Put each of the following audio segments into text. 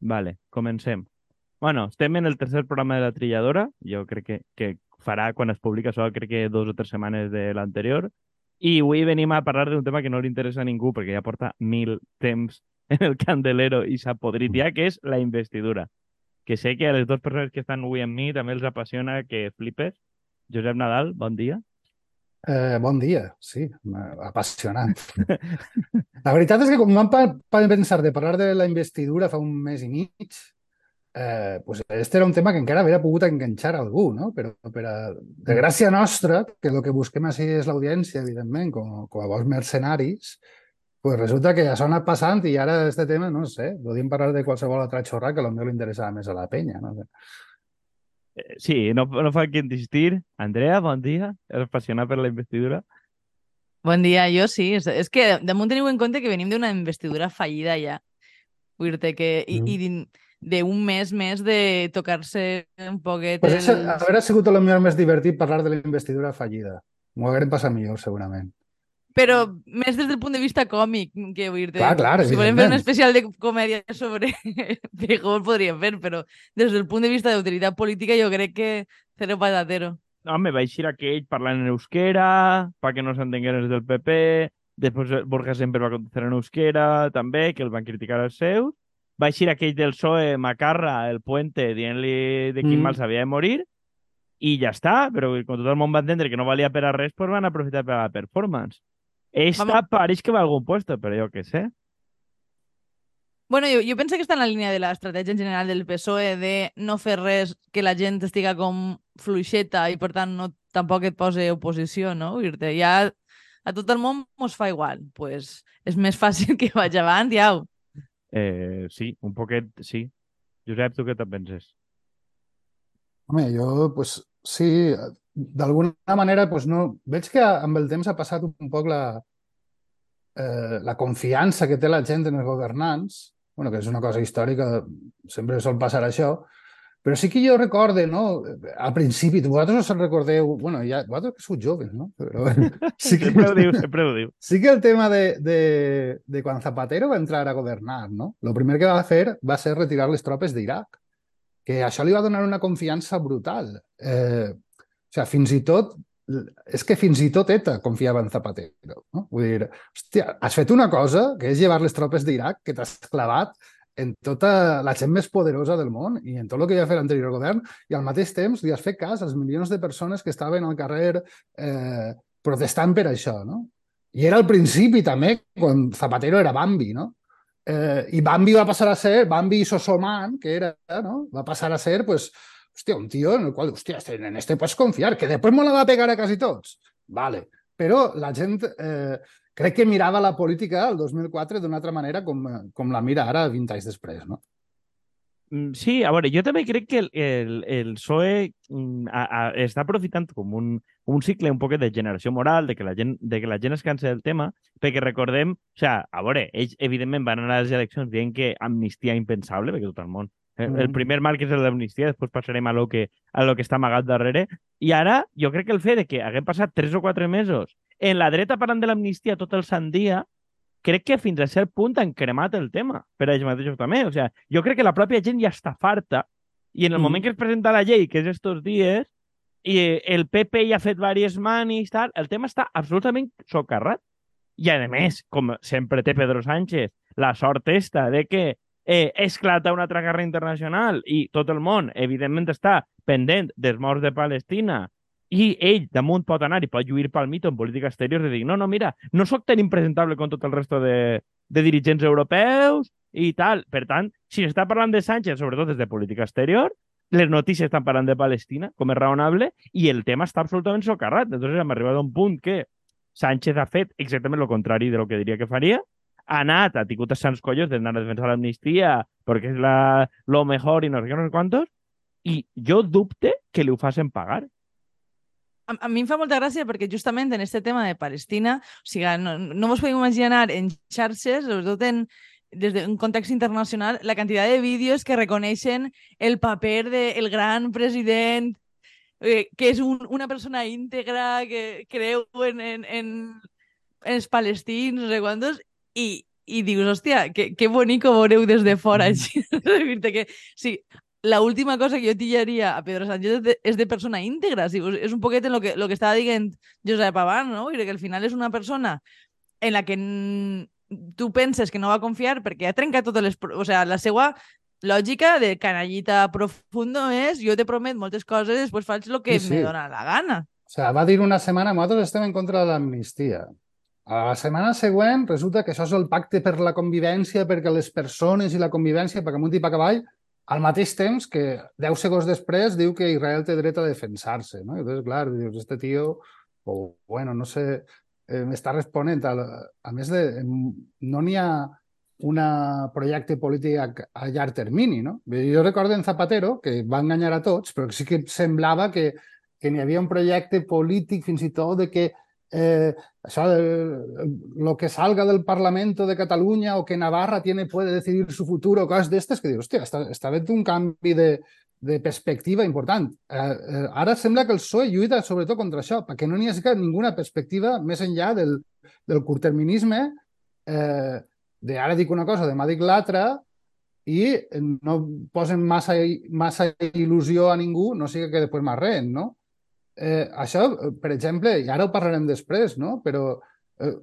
Vale, comencem. Bueno, estem en el tercer programa de la trilladora. Jo crec que, que farà, quan es publica això, crec que dos o tres setmanes de l'anterior. I avui venim a parlar d'un tema que no li interessa a ningú, perquè ja porta mil temps en el candelero i s'ha podrit ja, que és la investidura. Que sé que a les dues persones que estan avui amb mi també els apassiona que flipes. Josep Nadal, bon dia. Eh, bon dia, sí, apassionant. la veritat és que quan vam pensar de parlar de la investidura fa un mes i mig, eh, pues este era un tema que encara hauria pogut enganxar algú, no? Però per a, de gràcia nostra, que el que busquem així és l'audiència, evidentment, com, com a bons mercenaris, pues resulta que això ha anat passant i ara este tema, no sé, podríem parlar de qualsevol altra xorra que potser li interessava més a la penya, no sé. Eh, sí, no, no fa que insistir. Andrea, bon dia. Eres apassionat per la investidura? Bon dia, jo sí. És, és que damunt teniu en compte que venim d'una investidura fallida ja. Vull dir que... I, mm. i d'un mes més de tocar-se un poquet... Pues ese, els... haurà sigut el millor més divertit parlar de la investidura fallida. M'ho haguem passat millor, segurament però més des del punt de vista còmic, que vull dir Clar, clar, si volem fer un especial de comèdia sobre Feijóo el podríem fer, però des del punt de vista d'utilitat política jo crec que cero patatero. No, home, va eixir aquell parlant en euskera, perquè no s'entengueren els del PP, després Borja sempre va contestar en euskera, també, que el van criticar els seus, va eixir aquell del PSOE, Macarra, el Puente, dient-li de quin mm. mal s'havia de morir, i ja està, però quan tot el món va entendre que no valia per a res, pues van aprofitar per a la performance. Esta Vamos. pareix que va a algun puesto, però jo què sé. Bueno, jo, jo penso que està en la línia de l'estratègia en general del PSOE de no fer res que la gent estiga com fluixeta i per tant no, tampoc et posa oposició, no? Dir-te, ja a tot el món mos fa igual. pues és més fàcil que vaig avant, ja. Eh, sí, un poquet, sí. Josep, tu què te'n penses? Home, jo, pues, sí, d'alguna manera pues no... veig que amb el temps ha passat un poc la, eh, la confiança que té la gent en els governants, bueno, que és una cosa històrica, sempre sol passar això, però sí que jo recorde, no? Al principi, vosaltres us recordeu... bueno, ja, vosaltres que sou joves, no? Però, sí que, sempre ho diu, sempre ho diu. Sí que el tema de, de, de quan Zapatero va entrar a governar, no? El primer que va fer va ser retirar les tropes d'Iraq, que això li va donar una confiança brutal. Eh, o sigui, fins i tot és que fins i tot ETA confiava en Zapatero. No? Vull dir, hòstia, has fet una cosa, que és llevar les tropes d'Iraq, que t'has clavat en tota la gent més poderosa del món i en tot el que ja fer l'anterior govern i al mateix temps li has fet cas als milions de persones que estaven al carrer eh, protestant per això, no? I era al principi també, quan Zapatero era Bambi, no? Eh, I Bambi va passar a ser, Bambi Sosoman, que era, no? Va passar a ser, pues, hòstia, un tio en el qual, hòstia, este, en este pots confiar, que després me la va pegar a quasi tots. Vale. Però la gent eh, crec que mirava la política el 2004 d'una altra manera com, com la mira ara 20 anys després, no? Mm, sí, a veure, jo també crec que el, el, el PSOE mm, a, a, està aprofitant com un, un cicle un poc de generació moral, de que la gent, de que la gent es cansa del tema, perquè recordem, o sigui, a veure, ells evidentment van anar a les eleccions dient que amnistia impensable, perquè tot el món el, el primer marc és el d'amnistia, després passarem a lo, que, a lo que està amagat darrere. I ara, jo crec que el fet de que haguem passat tres o quatre mesos en la dreta parlant de l'amnistia tot el sant dia, crec que fins a cert punt han cremat el tema per a ells mateixos també. O sigui, jo crec que la pròpia gent ja està farta i en el mm. moment que es presenta la llei, que és estos dies, i el PP ja ha fet diverses manis, tal, el tema està absolutament socarrat. I, a més, com sempre té Pedro Sánchez, la sort esta de que eh, esclata una altra guerra internacional i tot el món, evidentment, està pendent dels morts de Palestina i ell damunt pot anar i pot lluir pel mito en política exterior de dir no, no, mira, no sóc tan impresentable com tot el resto de, de dirigents europeus i tal. Per tant, si s'està parlant de Sánchez, sobretot des de política exterior, les notícies estan parlant de Palestina, com és raonable, i el tema està absolutament socarrat. Entonces hem arribat a un punt que Sánchez ha fet exactament el contrari de lo que diria que faria, ha anat, ha tingut els sants collos d'anar a defensar l'amnistia perquè és la, lo mejor i no sé no sé quantos, i jo dubte que li ho facin pagar. A, a mi em fa molta gràcia perquè justament en aquest tema de Palestina, o sigui, no, no vos podeu imaginar en xarxes, sobretot en, des d'un context internacional, la quantitat de vídeos que reconeixen el paper del de gran president, eh, que és un, una persona íntegra, que creu en, en, en, en els palestins, no sé quantos, i, i dius, hòstia, que, que bonico veureu des de fora, Mm. que, sí, la última cosa que jo tillaria a Pedro Sánchez és de, és de persona íntegra. Sí, és un poquet en lo que, lo que estava dient Josep abans, no? I que al final és una persona en la que tu penses que no va confiar perquè ha trencat totes les... O sea, la seva lògica de canallita profundo és jo te promet moltes coses i després faig el que Sí, sí. me dóna la gana. O sigui, va dir una setmana, nosaltres estem en contra de l'amnistia. A la setmana següent resulta que això és el pacte per la convivència, perquè les persones i la convivència, perquè amunt i per avall, al mateix temps que 10 segons després diu que Israel té dret a defensar-se. No? I llavors, clar, dius, este tio, o, bueno, no sé, eh, m'està responent. A, a més, de, no n'hi ha un projecte polític a, a llarg termini, no? Jo recordo en Zapatero, que va enganyar a tots, però sí que semblava que, que n'hi havia un projecte polític fins i tot de que eh, això, lo que salga del Parlamento de Cataluña o que Navarra tiene, puede decidir su futuro, coses d'estes, que dius, hòstia, està, està havent un canvi de, de perspectiva important. Eh, eh, ara que el PSOE lluita sobretot contra això, perquè no n'hi ha ninguna perspectiva més enllà del, del curtterminisme, eh, de ara dic una cosa, demà dic l'altra, i no posen massa, massa il·lusió a ningú, no sigui que després m'arreen, no? Eh, això, eh, per exemple, i ara ho parlarem després, no? però eh,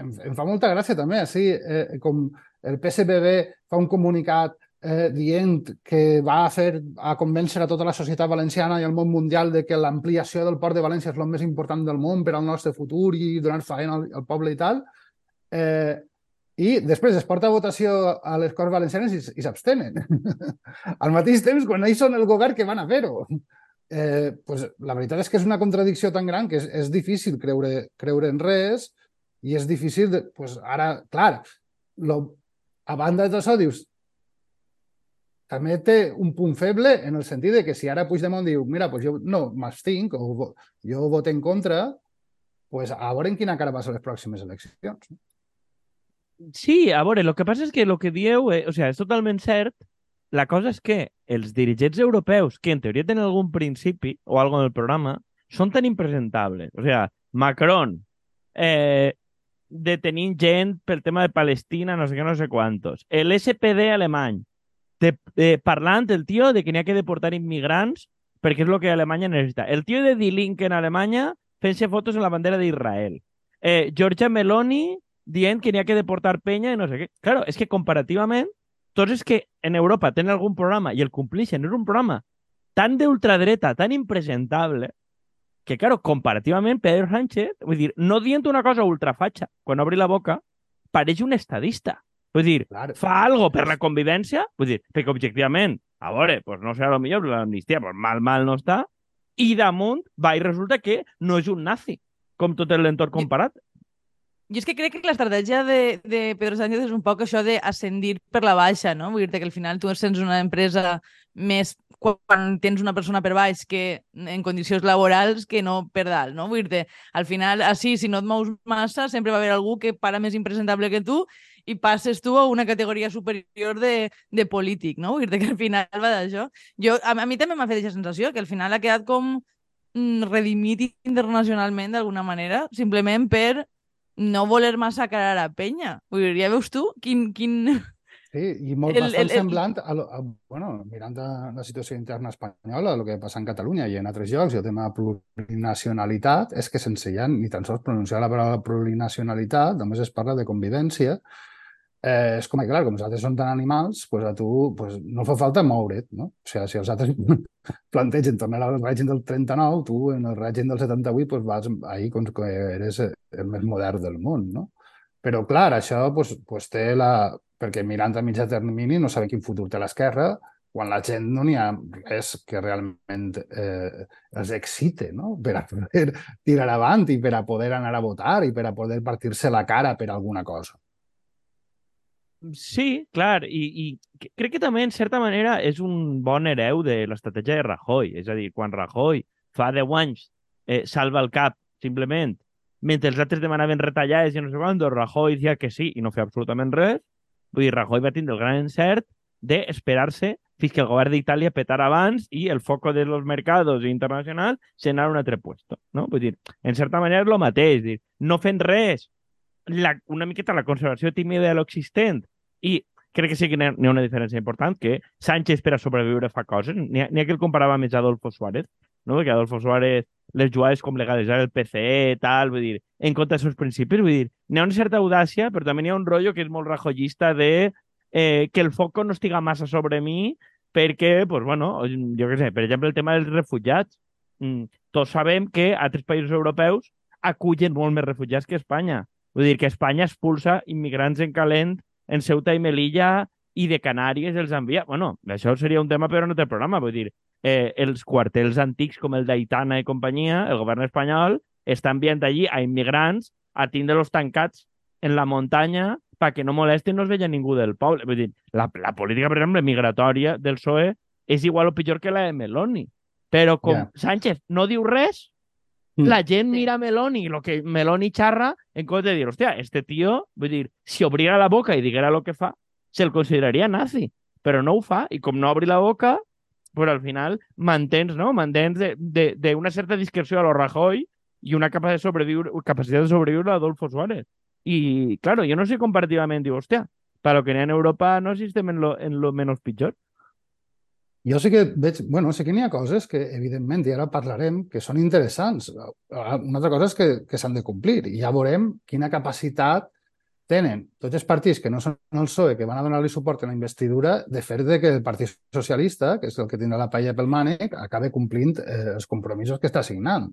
em, em fa molta gràcia també, així, eh, com el PSBB fa un comunicat eh, dient que va a fer a convèncer a tota la societat valenciana i al món mundial de que l'ampliació del port de València és el més important del món per al nostre futur i donar feina al, al poble i tal, eh, i després es porta a votació a les Corts Valencianes i, i s'abstenen. al mateix temps, quan ells són el govern que van a fer-ho. Eh, pues, la veritat és que és una contradicció tan gran que és, és difícil creure, creure en res i és difícil, de, pues, ara, clar, lo, a banda de tot això, dius, també té un punt feble en el sentit de que si ara Puigdemont diu mira, pues jo no m'abstinc o jo voto en contra, pues a veure en quina cara va ser les pròximes eleccions. Sí, a veure, el que passa és que el que dieu, eh, o sigui, és totalment cert. La cosa és que els dirigents europeus, que en teoria tenen algun principi o algo en el programa, són tan impresentables. O sigui, Macron, eh, detenint gent pel tema de Palestina, no sé què, no sé quantos. El SPD alemany, de, de, parlant el tio de que n'hi ha que deportar immigrants perquè és el que Alemanya necessita. El tio de Die Linke en Alemanya fent-se fotos en la bandera d'Israel. Eh, Giorgia Meloni dient que n'hi ha que deportar penya i no sé què. Claro, és que comparativament, tots els que en Europa tenen algun programa i el complixen, és un programa tan d'ultradreta, tan impresentable, que, claro, comparativament, Pedro Sánchez, vull dir, no dient una cosa ultrafatxa, quan obri la boca, pareix un estadista. Vull dir, Clar. fa algo per la convivència, vull dir, perquè objectivament, a veure, pues no serà el millor, però l'amnistia pues mal, mal no està, i damunt va i resulta que no és un nazi, com tot l'entorn comparat. Jo és que crec que l'estratègia de, de Pedro Sánchez és un poc això d'ascendir per la baixa, no? Vull dir que al final tu sents una empresa més quan tens una persona per baix que en condicions laborals que no per dalt, no? Vull dir al final, així, si no et mous massa, sempre va haver algú que para més impresentable que tu i passes tu a una categoria superior de, de polític, no? Vull dir que al final va d'això. Jo, a, a mi també m'ha fet aquesta sensació, que al final ha quedat com mm, redimit internacionalment d'alguna manera, simplement per no voler massacrar a penya. Vull dir, ja veus tu quin... quin... Sí, i molt El- bastant el- el- semblant a, lo- a, bueno, mirant a la situació interna espanyola, el que passa en Catalunya i en altres llocs, i el tema de plurinacionalitat, és que sense ja ni tan sols pronunciar la paraula plurinacionalitat, només es parla de convivència. Eh, és com que, clar, com els altres són tan animals, pues a tu pues, no fa falta moure't, no? O sigui, si els altres plantegen tornar al règim del 39, tu en el règim del 78 pues, vas ahir com que eres el més modern del món, no? Però, clar, això pues, pues té la... Perquè mirant a mitjà termini no sabem quin futur té l'esquerra quan la gent no n'hi ha res que realment eh, els excite no? per a poder tirar avant i per a poder anar a votar i per a poder partir-se la cara per alguna cosa. Sí, clar, i, i crec que també, en certa manera, és un bon hereu de l'estratègia de Rajoy. És a dir, quan Rajoy fa 10 anys eh, salva el cap, simplement, mentre els altres demanaven retallades i no sé quant, Rajoy dia que sí i no feia absolutament res. Vull dir, Rajoy va tindre el gran encert d'esperar-se fins que el govern d'Itàlia petara abans i el foco de los mercados internacionals se n'anara a un altre puesto. No? Vull dir, en certa manera és el mateix. Dir, no fent res la, una miqueta la conservació tímida de l'existent i crec que sí que n'hi ha, una diferència important, que Sánchez per a sobreviure fa coses. N'hi ha, ha que el comparava més Adolfo Suárez, no? perquè Adolfo Suárez les jugades com legalitzar el PCE, tal, vull dir, en contra dels seus principis, vull dir, n'hi ha una certa audàcia, però també n'hi ha un rotllo que és molt rajollista de eh, que el foco no estiga massa sobre mi perquè, pues, bueno, jo què sé, per exemple, el tema dels refugiats. Mm, tots sabem que altres països europeus acullen molt més refugiats que Espanya. Vull dir que Espanya expulsa immigrants en calent en Ceuta i Melilla i de Canàries els envia. Bueno, això seria un tema per un altre programa. Vull dir, eh, els quartels antics com el d'Aitana i companyia, el govern espanyol està enviant allí a immigrants a tindre-los tancats en la muntanya perquè no molestin no es veia ningú del poble. Vull dir, la, la política, per exemple, migratòria del PSOE és igual o pitjor que la de Meloni. Però com yeah. Sánchez no diu res. La gent mira Meloni, lo que Meloni xarra, en compte de dir, hòstia, este tio, vull dir, si obriera la boca i diguera el que fa, se'l consideraria nazi. Però no ho fa, i com no obri la boca, pues al final mantens, no? Mantens d'una certa discreció a lo Rajoy i una capacitat de sobreviure, capacitat de sobreviure a Adolfo Suárez. Y claro, yo no sé comparativament, digo, hostia, para lo que en Europa no existem en lo, en lo menos pitjor. Jo sí que veig, bueno, sí que n'hi ha coses que, evidentment, i ara parlarem, que són interessants. Una altra cosa és que, que s'han de complir i ja veurem quina capacitat tenen tots els partits que no són el PSOE, que van a donar-li suport a la investidura, de fer de que el Partit Socialista, que és el que tindrà la paella pel mànec, acabe complint eh, els compromisos que està signant.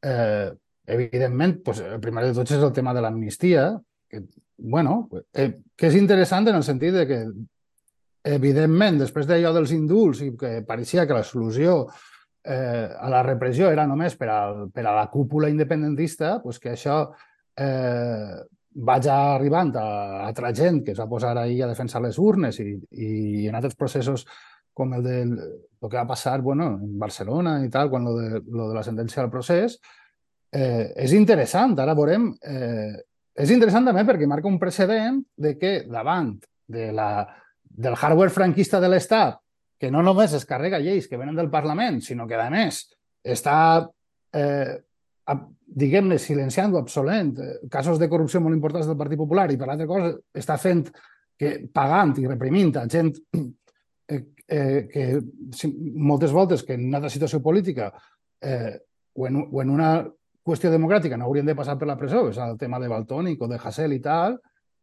Eh, evidentment, pues, el primer de tots és el tema de l'amnistia, que, bueno, eh, que és interessant en el sentit de que, evidentment, després d'allò dels indults i que pareixia que la solució eh, a la repressió era només per, al, per a la cúpula independentista, pues que això eh, vaig arribant a altra gent que es va posar ahir a defensar les urnes i, i en altres processos com el de el que va passar bueno, en Barcelona i tal, quan lo de, lo de la sentència del procés, eh, és interessant. Ara veurem... Eh, és interessant també perquè marca un precedent de que davant de la, del hardware franquista de l'Estat, que no només es carrega lleis que venen del Parlament, sinó que, a més, està eh, diguem-ne, silenciant o absolent eh, casos de corrupció molt importants del Partit Popular. I, per l'altra cosa, està fent que pagant i reprimint a gent eh, eh, que moltes voltes que en una altra situació política eh, o, en, o en una qüestió democràtica no haurien de passar per la presó, és el tema de Baltònic o de Hassel i tal,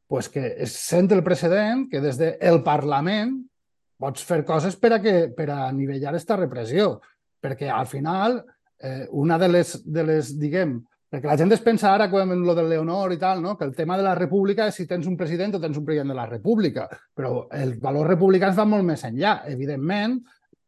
pues que es sent el precedent que des del de Parlament pots fer coses per a, que, per a nivellar aquesta repressió, perquè al final eh, una de les, de les, diguem, perquè la gent es pensa ara en lo del Leonor i tal, no? que el tema de la república és si tens un president o tens un president de la república, però el valor republicà va molt més enllà. Evidentment,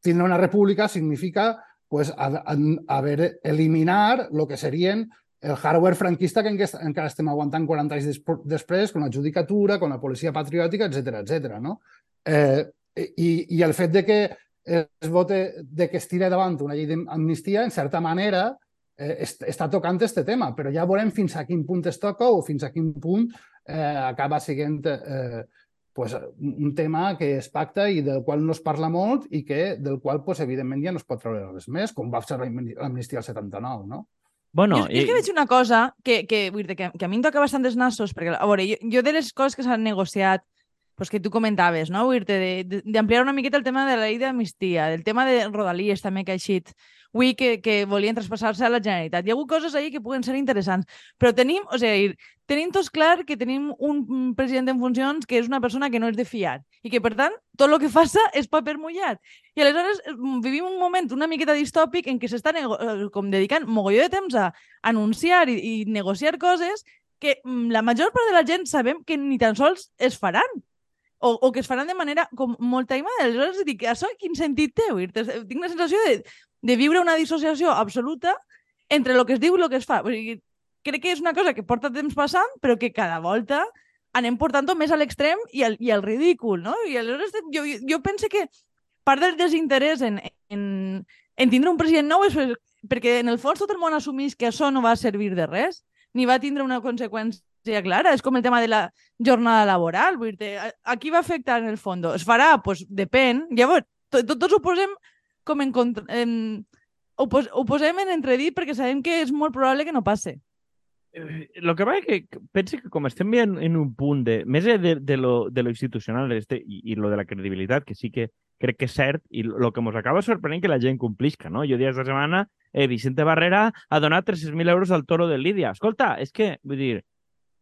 tindre una república significa pues, haver, eliminar el que serien el hardware franquista que encara estem aguantant 40 anys després, con la judicatura, con la policia patriòtica, etc etc. no? Eh, i, I el fet de que es vote de que es tira davant una llei d'amnistia, en certa manera, eh, està tocant este tema, però ja veurem fins a quin punt es toca o fins a quin punt eh, acaba sent eh, pues, un tema que es pacta i del qual no es parla molt i que del qual, pues, evidentment, ja no es pot treure res més, com va ser l'amnistia al 79, no? Bueno, jo, i... jo és que veig una cosa que, que, vull dir, que, que a mi em toca bastant dels nassos, perquè, a veure, jo, jo de les coses que s'han negociat pues que tu comentaves, no? Vull dir d'ampliar una miqueta el tema de la llei d'amnistia, del tema de Rodalies també que ha eixit avui que, que volien traspassar-se a la Generalitat. Hi ha hagut coses ahí que puguen ser interessants, però tenim, o sigui, tenim tots clar que tenim un president en funcions que és una persona que no és de fiar i que, per tant, tot el que faça és paper mullat. I aleshores vivim un moment una miqueta distòpic en què s'està eh, com dedicant mogolló de temps a anunciar i, i negociar coses que la major part de la gent sabem que ni tan sols es faran o, o que es faran de manera com molt taimada. Aleshores dic, això quin sentit té? Tinc la sensació de, de viure una dissociació absoluta entre el que es diu i el que es fa. O sigui, crec que és una cosa que porta temps passant, però que cada volta anem portant més a l'extrem i, al, i al ridícul, no? I aleshores jo, jo penso que part del desinterès en, en, en tindre un president nou és perquè en el fons tot el món assumís que això no va servir de res, ni va tindre una conseqüència clara. És com el tema de la jornada laboral. Vull dir a, a qui va afectar en el fons? Es farà? Doncs pues, depèn. Llavors, to, to, tots ho posem com en, en ho, pos, ho posem en entredit perquè sabem que és molt probable que no passe. Lo que pasa es que pense que com estem bien en un punt de, més de, de, lo, de lo institucional este, i, i lo de la credibilitat, que sí que crec que és cert, i lo que ens acaba sorprenent que la gent complisca, no? Jo dies de setmana, eh, Vicente Barrera ha donat 300.000 euros al toro del Lídia. Escolta, és que, vull dir,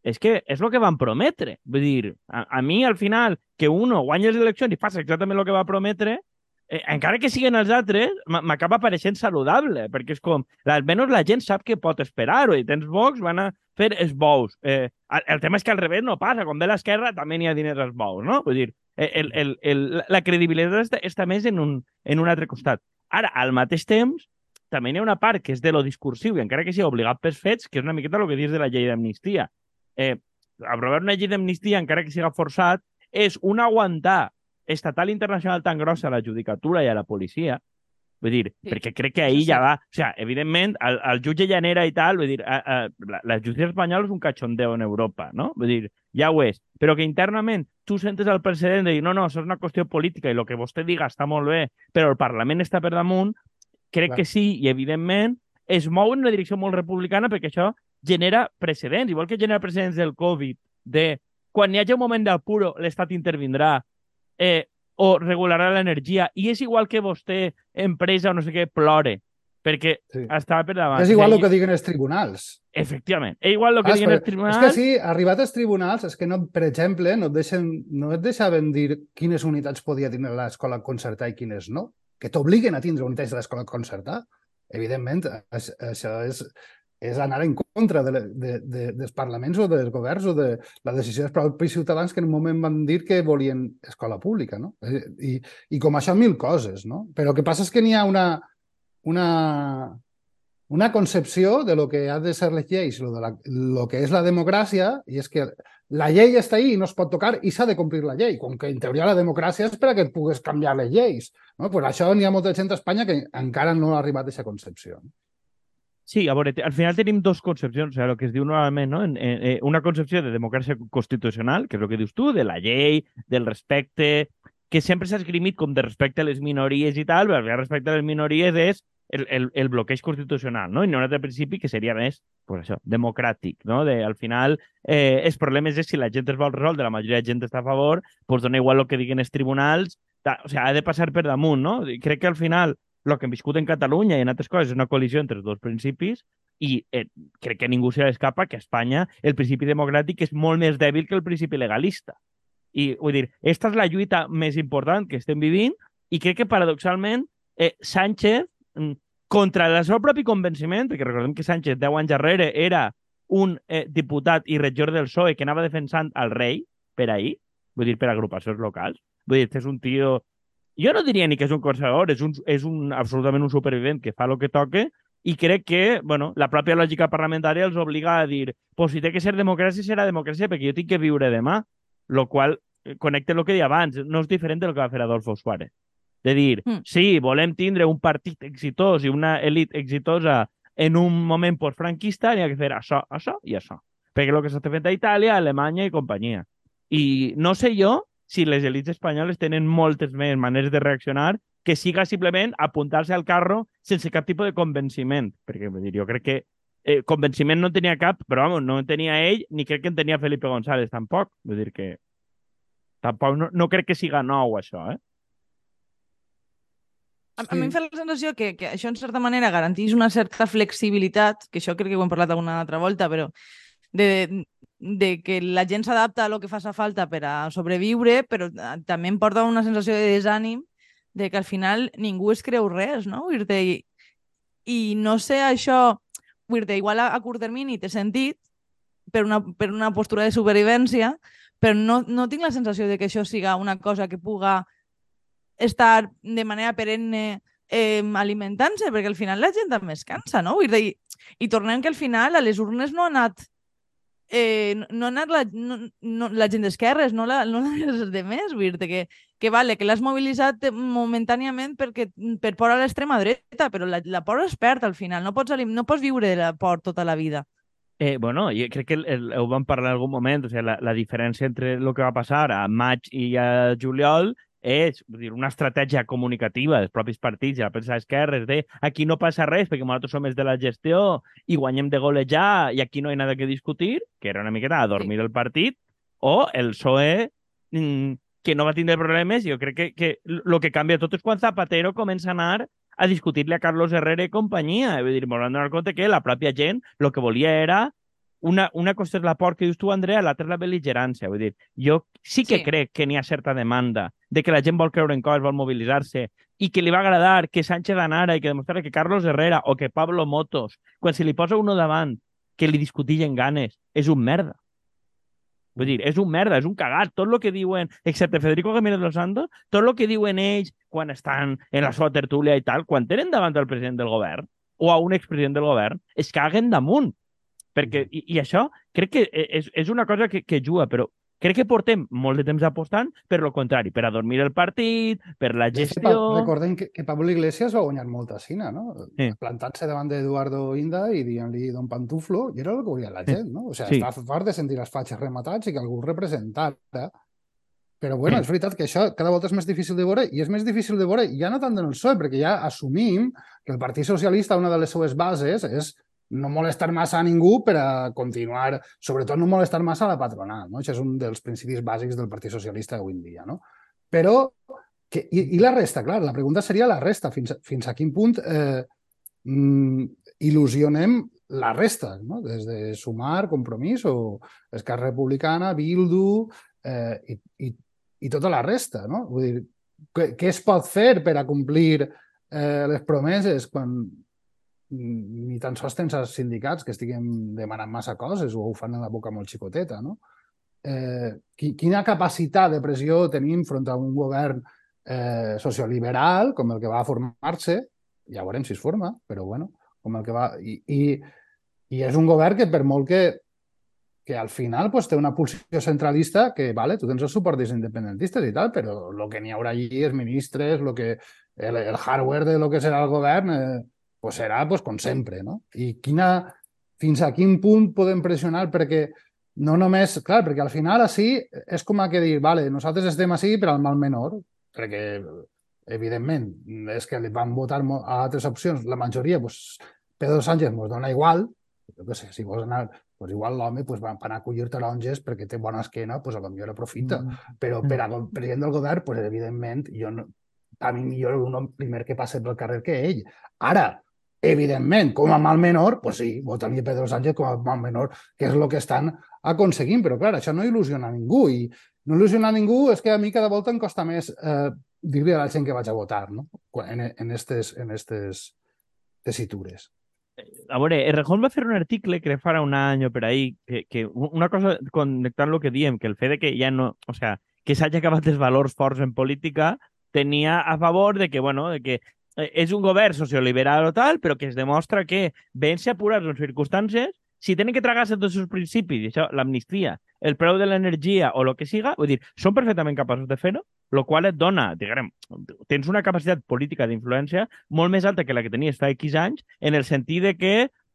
és que és el que van prometre. Vull dir, a, a mi, al final, que uno guanya les eleccions i faci exactament el que va prometre, eh, encara que siguin els altres, m'acaba pareixent saludable, perquè és com, almenys la gent sap que pot esperar-ho, i tens Vox, van a fer els bous. Eh, el tema és que al revés no passa, quan ve l'esquerra també n'hi ha diners als bous, no? Vull dir, el, el, el, la credibilitat està, està més en un, en un altre costat. Ara, al mateix temps, també hi ha una part que és de lo discursiu, i encara que sigui obligat pels fets, que és una miqueta el que dius de la llei d'amnistia. Eh, aprovar una llei d'amnistia, encara que siga forçat, és un aguantar estatal internacional tan grossa a la judicatura i a la policia, vull dir, sí. perquè crec que ahir sí. ja va... O sigui, evidentment, el, el jutge Llanera i tal, vull dir, a, a, la, la justícia espanyola és un cachondeo en Europa, no? Vull dir, ja ho és. Però que internament tu sentes el precedent de dir no, no, això és una qüestió política i el que vostè diga està molt bé, però el Parlament està per damunt, crec Clar. que sí, i evidentment es mou en una direcció molt republicana perquè això genera precedents, igual que genera precedents del Covid, de quan hi hagi un moment d'apuro, l'Estat intervindrà, eh, o regularà l'energia. I és igual que vostè, empresa o no sé què, plore, perquè sí. estava per davant. És igual el que diguen els tribunals. Efectivament. És igual el que ah, diguen els tribunals. És que sí, arribat als tribunals, és que, no, per exemple, no et, deixen, no et deixaven dir quines unitats podia tenir l'escola concertada i quines no. Que t'obliguen a tindre unitats de l'escola concertada. Evidentment, això és, és anar en contra de, de, de, dels parlaments o dels governs o de la decisió dels propis ciutadans que en un moment van dir que volien escola pública, no? Eh, I, i com això mil coses, no? Però el que passa és que n'hi ha una, una, una concepció de lo que ha de ser les lleis, lo, de la, lo que és la democràcia, i és que la llei està ahí i no es pot tocar i s'ha de complir la llei, com que en teoria la democràcia és per a que et pugues canviar les lleis. No? Pues això n'hi ha molta gent a Espanya que encara no ha arribat a aquesta concepció. No? Sí, a veure, al final tenim dos concepcions, o sigui, el que es diu normalment, no? En, en, en, una concepció de democràcia constitucional, que és el que dius tu, de la llei, del respecte, que sempre s'ha esgrimit com de respecte a les minories i tal, però respecte a les minories és el, el, el bloqueig constitucional, no? I no un altre principi que seria més, pues això, democràtic, no? De, al final, eh, els problemes és si la gent es vol resoldre, la majoria de gent està a favor, pues dona igual el que diguen els tribunals, o sigui, ha de passar per damunt, no? I crec que al final el que hem viscut en Catalunya i en altres coses és una col·lisió entre els dos principis i eh, crec que ningú se l'escapa que a Espanya el principi democràtic és molt més dèbil que el principi legalista. I vull dir, aquesta és la lluita més important que estem vivint i crec que paradoxalment eh, Sánchez, mm, contra el seu propi convenciment, perquè recordem que Sánchez 10 anys darrere era un eh, diputat i regidor del PSOE que anava defensant el rei per ahir, vull dir, per agrupacions locals. Vull dir, és un tio jo no diria ni que és un conservador, és, un, és un, absolutament un supervivent que fa el que toque i crec que bueno, la pròpia lògica parlamentària els obliga a dir pues si té que ser democràcia, serà democràcia perquè jo tinc que viure demà, lo qual eh, connecta el que deia abans, no és diferent del que va fer Adolfo Suárez. De dir, mm. sí, volem tindre un partit exitós i una elit exitosa en un moment postfranquista, n'hi ha que fer això, això i això. Perquè el que s'està fent a Itàlia, Alemanya i companyia. I no sé jo si les elites espanyoles tenen moltes més maneres de reaccionar que siga simplement apuntar-se al carro sense cap tipus de convenciment. Perquè dir, jo crec que eh, convenciment no tenia cap, però vamos, no en tenia ell, ni crec que en tenia Felipe González tampoc. Vull dir que tampoc no, no crec que siga nou això, eh? A, a mi em fa la sensació que, que això, en certa manera, garanteix una certa flexibilitat, que això crec que ho hem parlat alguna altra volta, però de, de que la gent s'adapta a lo que fa falta per a sobreviure, però eh, també em porta una sensació de desànim de que al final ningú es creu res, no? I, i no sé això, igual a, a curt termini té sentit per una, per una postura de supervivència, però no, no tinc la sensació de que això siga una cosa que puga estar de manera perenne eh, alimentant-se, perquè al final la gent també es cansa, no? I, I tornem que al final a les urnes no ha anat eh, no ha anat la, no, no, la gent d'esquerres, no, la, no els de més, vull dir que, que vale, que l'has mobilitzat momentàniament perquè, per por a l'extrema dreta, però la, la por es perd al final, no pots, no pots viure de la por tota la vida. Eh, bueno, jo crec que el, el, ho vam parlar en algun moment, o sigui, la, la diferència entre el que va passar a maig i a juliol és dir, una estratègia comunicativa dels propis partits i la premsa d'esquerres de aquí no passa res perquè nosaltres som els de la gestió i guanyem de golejar i aquí no hi ha nada que discutir, que era una miqueta a dormir sí. el partit, o el PSOE mm, que no va tindre problemes, jo crec que, que el que canvia tot és quan Zapatero comença a anar a discutir-li a Carlos Herrera i companyia. Vull dir, m'ho donar compte que la pròpia gent el que volia era una, una cosa és la por que dius tu, Andrea, l'altra és la bel·ligerància. Vull dir, jo sí que sí. crec que n'hi ha certa demanda de que la gent vol creure en coses, vol mobilitzar-se i que li va agradar que Sánchez anara i que demostrara que Carlos Herrera o que Pablo Motos, quan se li posa uno davant que li discutiguen ganes, és un merda. Vull dir, és un merda, és un cagat. Tot el que diuen, excepte Federico Gamírez Los Santos, tot el que diuen ells quan estan en la seva tertúlia i tal, quan tenen davant el president del govern o a un expresident del govern, es caguen damunt. Perquè, i, i això crec que e, és, és una cosa que, que juga, però crec que portem molt de temps apostant per lo contrari, per a dormir el partit, per la gestió... Recordem que, que Pablo Iglesias va guanyar molta cina, no? Sí. Plantant-se davant d'Eduardo Inda i dient-li Don Pantuflo, i era el que volia la gent, no? O sigui, sí. està fart de sentir els fatxes rematats i que algú representara. Però bueno, sí. és veritat que això cada volta és més difícil de veure i és més difícil de veure ja no tant en el PSOE, perquè ja assumim que el Partit Socialista, una de les seues bases és no molestar massa a ningú per a continuar, sobretot no molestar massa a la patronal. No? Això és un dels principis bàsics del Partit Socialista avui en dia. No? Però, que, i, i la resta, clar, la pregunta seria la resta, fins, fins a quin punt eh, mm, il·lusionem la resta, no? des de Sumar, Compromís o Esquerra Republicana, Bildu eh, i, i, i tota la resta. No? Vull dir, què, què es pot fer per a complir eh, les promeses quan ni tan sols tens els sindicats que estiguin demanant massa coses o ho fan en la boca molt xicoteta, no? Eh, quina capacitat de pressió tenim front a un govern eh, socioliberal com el que va formar-se, ja veurem si es forma, però bueno, com el que va... I, i, i és un govern que per molt que, que al final pues, té una pulsió centralista que, vale, tu tens el suport dels independentistes i tal, però el que n'hi haurà allí és ministres, lo que, el, el hardware de lo que serà el govern... Eh, pues serà pues, com sempre, no? I quina, fins a quin punt podem pressionar perquè no només, clar, perquè al final així és com a que dir, vale, nosaltres estem així per al mal menor, perquè evidentment és que li van votar a altres opcions, la majoria, pues, Pedro Sánchez ens dona igual, jo què sé, si vols anar, pues igual l'home pues, va anar a collir taronges perquè té bona esquena, pues a lo millor aprofita. Mm. Però per a president del govern, pues, evidentment, jo no, a mi millor un primer que passe pel carrer que ell. Ara, Evidentment, com a mal menor, pues sí, votar-li Pedro Sánchez com a mal menor, que és el que estan aconseguint, però clar, això no il·lusiona ningú i no il·lusiona ningú és que a mi cada volta em costa més eh, dir-li a la gent que vaig a votar no? en, en, estes, en estes tessitures. A veure, Errejón va fer un article que farà un any o per ahí, que, que una cosa connectant el que diem, que el fet de que ja no... O sea, que s'hagi acabat els valors forts en política tenia a favor de que, bueno, de que Eh, és un govern socioliberal o tal, però que es demostra que ven-se apurats en circumstàncies, si tenen que tragar-se tots els principis, això, l'amnistia, el preu de l'energia o el que siga, vull dir, són perfectament capaços de fer-ho, el qual et dona, diguem, tens una capacitat política d'influència molt més alta que la que tenies fa X anys, en el sentit de que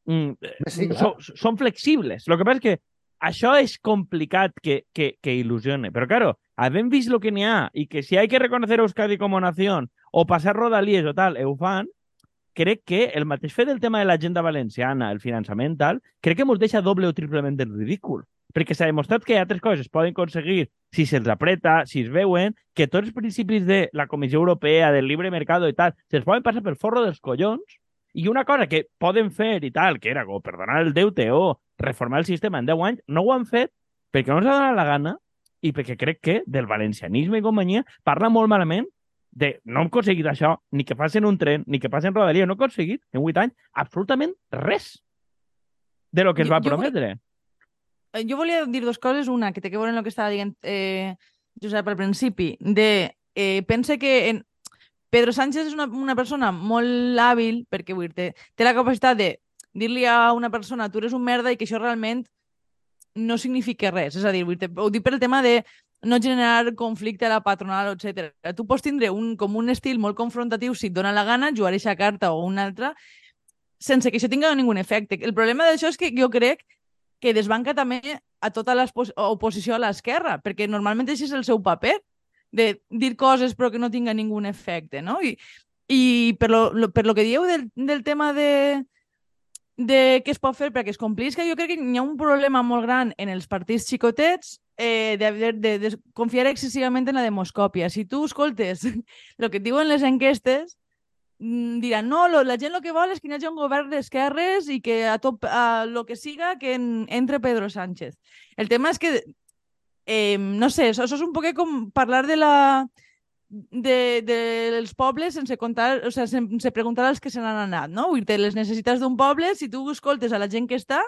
mm, sí, so, són flexibles. El que passa és que això és complicat que, que, que il·lusione, però, claro, havent vist el que n'hi ha i que si hay que reconocer Euskadi com a nació o passar rodalies o tal, ho fan, crec que el mateix fet del tema de l'agenda valenciana, el finançament, tal, crec que ens deixa doble o triplement del ridícul. Perquè s'ha demostrat que altres coses es poden aconseguir si se'ls apreta, si es veuen, que tots els principis de la Comissió Europea, del libre mercat i tal, se'ls poden passar pel forro dels collons i una cosa que poden fer i tal, que era com perdonar el deute o reformar el sistema en 10 anys, no ho han fet perquè no els ha donat la gana i perquè crec que del valencianisme i companyia parla molt malament de no hem aconseguit això, ni que facin un tren, ni que facin rodalia, no he aconseguit en 8 anys absolutament res de lo que es va jo, prometre. Jo, eh, jo volia dir dues coses. Una, que té que veure amb el que estava dient eh, Josep al principi, de eh, pense que en... Pedro Sánchez és una, una persona molt hàbil perquè vull dir, té la capacitat de dir-li a una persona tu eres un merda i que això realment no significa res. És a dir, vull dir, ho dic per el tema de no generar conflicte a la patronal, etc. Tu pots tindre un, com un estil molt confrontatiu si et dona la gana, jugar aquesta carta o una altra, sense que això tinga ningun efecte. El problema d'això és que jo crec que desbanca també a tota l'oposició a l'esquerra, perquè normalment això és el seu paper. De dir coses però que no tinga ningú efecte, no? I, i per lo, lo, per lo que dieu del, del tema de, de què es pot fer perquè es complisca, jo crec que hi ha un problema molt gran en els partits xicotets eh, de, de, de, de confiar excessivament en la demoscòpia. Si tu escoltes el que et diuen les enquestes, mm, diran, no, lo, la gent el que vol és que hi hagi un govern d'esquerres i que a tot a lo que siga que en, entre Pedro Sánchez. El tema és que, eh, no sé, això, això és un poc com parlar de la de, de dels pobles sense contar, o sea, sense preguntar als que se n'han anat, no? Vull dir, les necessitats d'un poble, si tu escoltes a la gent que està,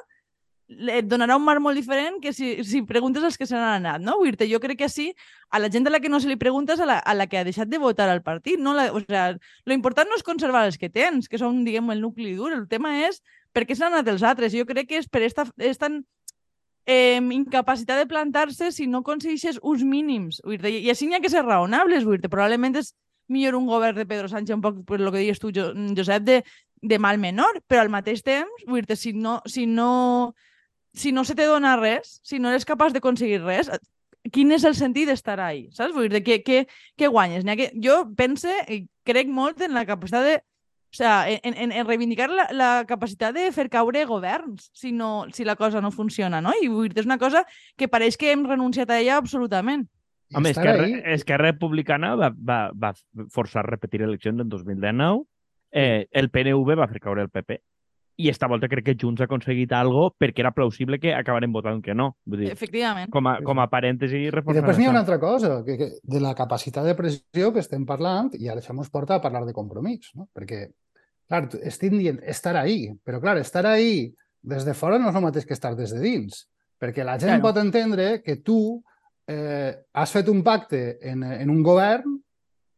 et donarà un mar molt diferent que si, si preguntes als que se n'han anat, no? Vull dir jo crec que sí, a la gent a la que no se li preguntes a la, a la que ha deixat de votar al partit, no? La, o sea, lo important no és conservar els que tens, que són, diguem, el nucli dur, el tema és per què s'han anat els altres. Jo crec que és per esta, esta eh, incapacitat de plantar-se si no aconsegueixes uns mínims. I, i així n'hi ha que ser raonables. Dir Probablement és millor un govern de Pedro Sánchez, un poc per el que dius tu, Josep, de, de mal menor, però al mateix temps, dir si no, si no, si no se te dona res, si no eres capaç d'aconseguir res, quin és el sentit d'estar ahí? Saps? Vull dir, què, què, què guanyes? Que... Jo pense i crec molt en la capacitat de o sea, en, en, en reivindicar la, la capacitat de fer caure governs si, no, si la cosa no funciona, no? I vull dir, és una cosa que pareix que hem renunciat a ella absolutament. Home, és que, ahí... és que Republicana va, va, va forçar a repetir eleccions en 2019, eh, el PNV va fer caure el PP, i esta volta crec que Junts ha aconseguit algo perquè era plausible que acabarem votant que no. Vull dir, Efectivament. Com a, com a parèntesi... I després n'hi ha una altra cosa, que, que de la capacitat de pressió que estem parlant, i ara això ens porta a parlar de compromís, no? perquè Clar, estic dient estar ahí, però clar, estar ahí des de fora no és el mateix que estar des de dins, perquè la gent claro. pot entendre que tu eh, has fet un pacte en, en un govern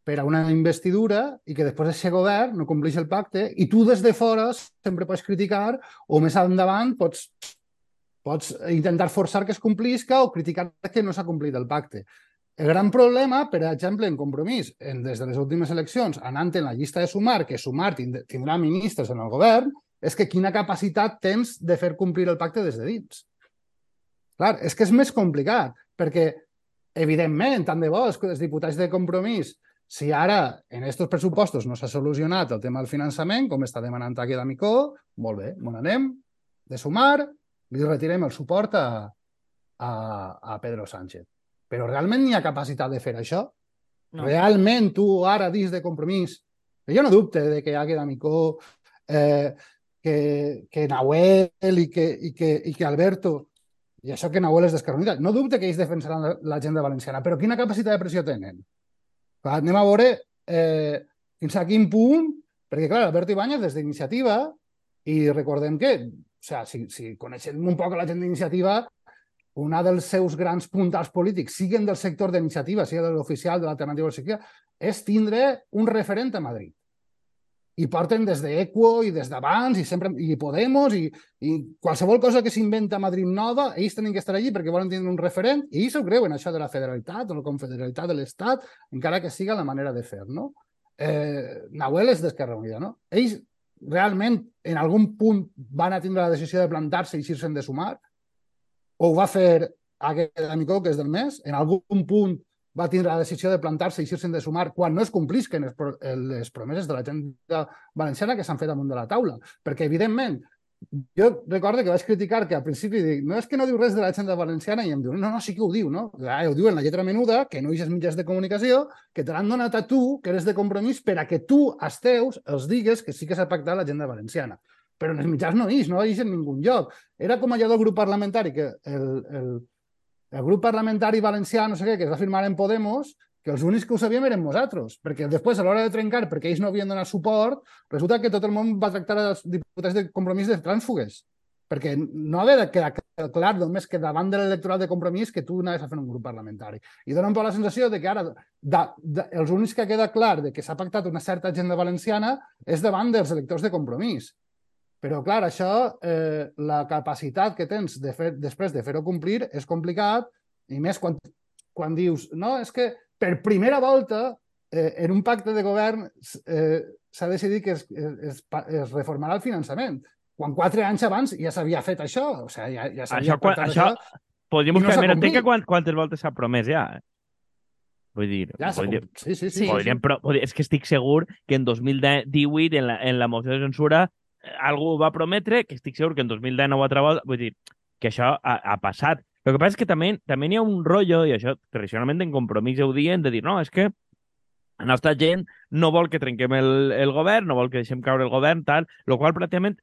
per a una investidura i que després aquest govern no compleix el pacte i tu des de fora sempre pots criticar o més endavant pots, pots intentar forçar que es complisca o criticar que no s'ha complit el pacte. El gran problema, per exemple, en compromís, en, des de les últimes eleccions, anant en la llista de Sumar, que Sumar tindrà ministres en el govern, és que quina capacitat tens de fer complir el pacte des de dins. Clar, és que és més complicat, perquè, evidentment, tant de bo que els diputats de compromís, si ara en aquests pressupostos no s'ha solucionat el tema del finançament, com està demanant aquí d'Amicó, molt bé, on anem, de Sumar, li retirem el suport a, a, a Pedro Sánchez però realment n'hi ha capacitat de fer això? No. Realment tu ara dins de compromís, jo no dubte de que Águeda Micó, eh, que, que Nahuel i que, i, que, i que Alberto, i això que Nahuel és descarbonitat, no dubte que ells defensaran l'agenda valenciana, però quina capacitat de pressió tenen? Clar, anem a veure eh, fins a quin punt, perquè clar, Alberto Ibáñez des d'iniciativa, i recordem que, o sea, si, si coneixem un poc la gent d'iniciativa, una dels seus grans puntals polítics, siguin del sector d'iniciativa, sigui de l'oficial, de l'alternativa o és tindre un referent a Madrid. I porten des d'Equo i des d'abans, i sempre i Podemos, i, i qualsevol cosa que s'inventa a Madrid nova, ells tenen que estar allí perquè volen tindre un referent, i ells ho creuen, això de la federalitat o la confederalitat de l'Estat, encara que siga la manera de fer, no? Eh, Nahuel és d'Esquerra Unida, no? Ells realment en algun punt van a tindre la decisió de plantar-se i eixir-se'n de sumar, ho va fer aquest Amicó, que és del mes, en algun punt va tindre la decisió de plantar-se i eixir-se'n de sumar quan no es complisquen les promeses de la gent valenciana que s'han fet damunt de la taula. Perquè, evidentment, jo recordo que vaig criticar que al principi dic, no és que no diu res de la gent valenciana i em diu, no, no, sí que ho diu, no? Ah, ho diu en la lletra menuda, que no hi mitjans de comunicació, que te l'han donat a tu, que eres de compromís, per a que tu, els teus, els digues que sí que s'ha pactat la gent valenciana però en els mitjans no és, no és en ningun lloc. Era com allò del grup parlamentari, que el, el, el grup parlamentari valencià, no sé què, que es va firmar en Podemos, que els únics que ho sabíem eren nosaltres, perquè després, a l'hora de trencar, perquè ells no havien donat suport, resulta que tot el món va tractar els diputats de compromís de trànsfugues, perquè no havia de quedar clar només que davant de l'electoral de compromís que tu anaves a fer un grup parlamentari. I dona un la sensació de que ara de, de, els únics que queda clar de que s'ha pactat una certa agenda valenciana és davant dels electors de compromís. Però, clar, això, eh, la capacitat que tens de fer, després de fer-ho complir és complicat, i més quan, quan dius, no, és que per primera volta eh, en un pacte de govern eh, s'ha decidit que es, es, es reformarà el finançament, quan quatre anys abans ja s'havia fet això. O sigui, ja, ja això, quan, això, això podríem no buscar, mira, que quant, quantes voltes s'ha promès ja. Eh? Vull dir, Ja, podríem, sí, sí, sí. Sí. podríem, però, podríem, és que estic segur que en 2018, en la, en la moció de censura, algú va prometre, que estic segur que en 2019 altra volta, vull dir, que això ha, ha passat. El que passa és que també, també hi ha un rotllo, i això tradicionalment en compromís ho dient, de dir, no, és que la nostra gent no vol que trenquem el, el govern, no vol que deixem caure el govern, tal, el qual pràcticament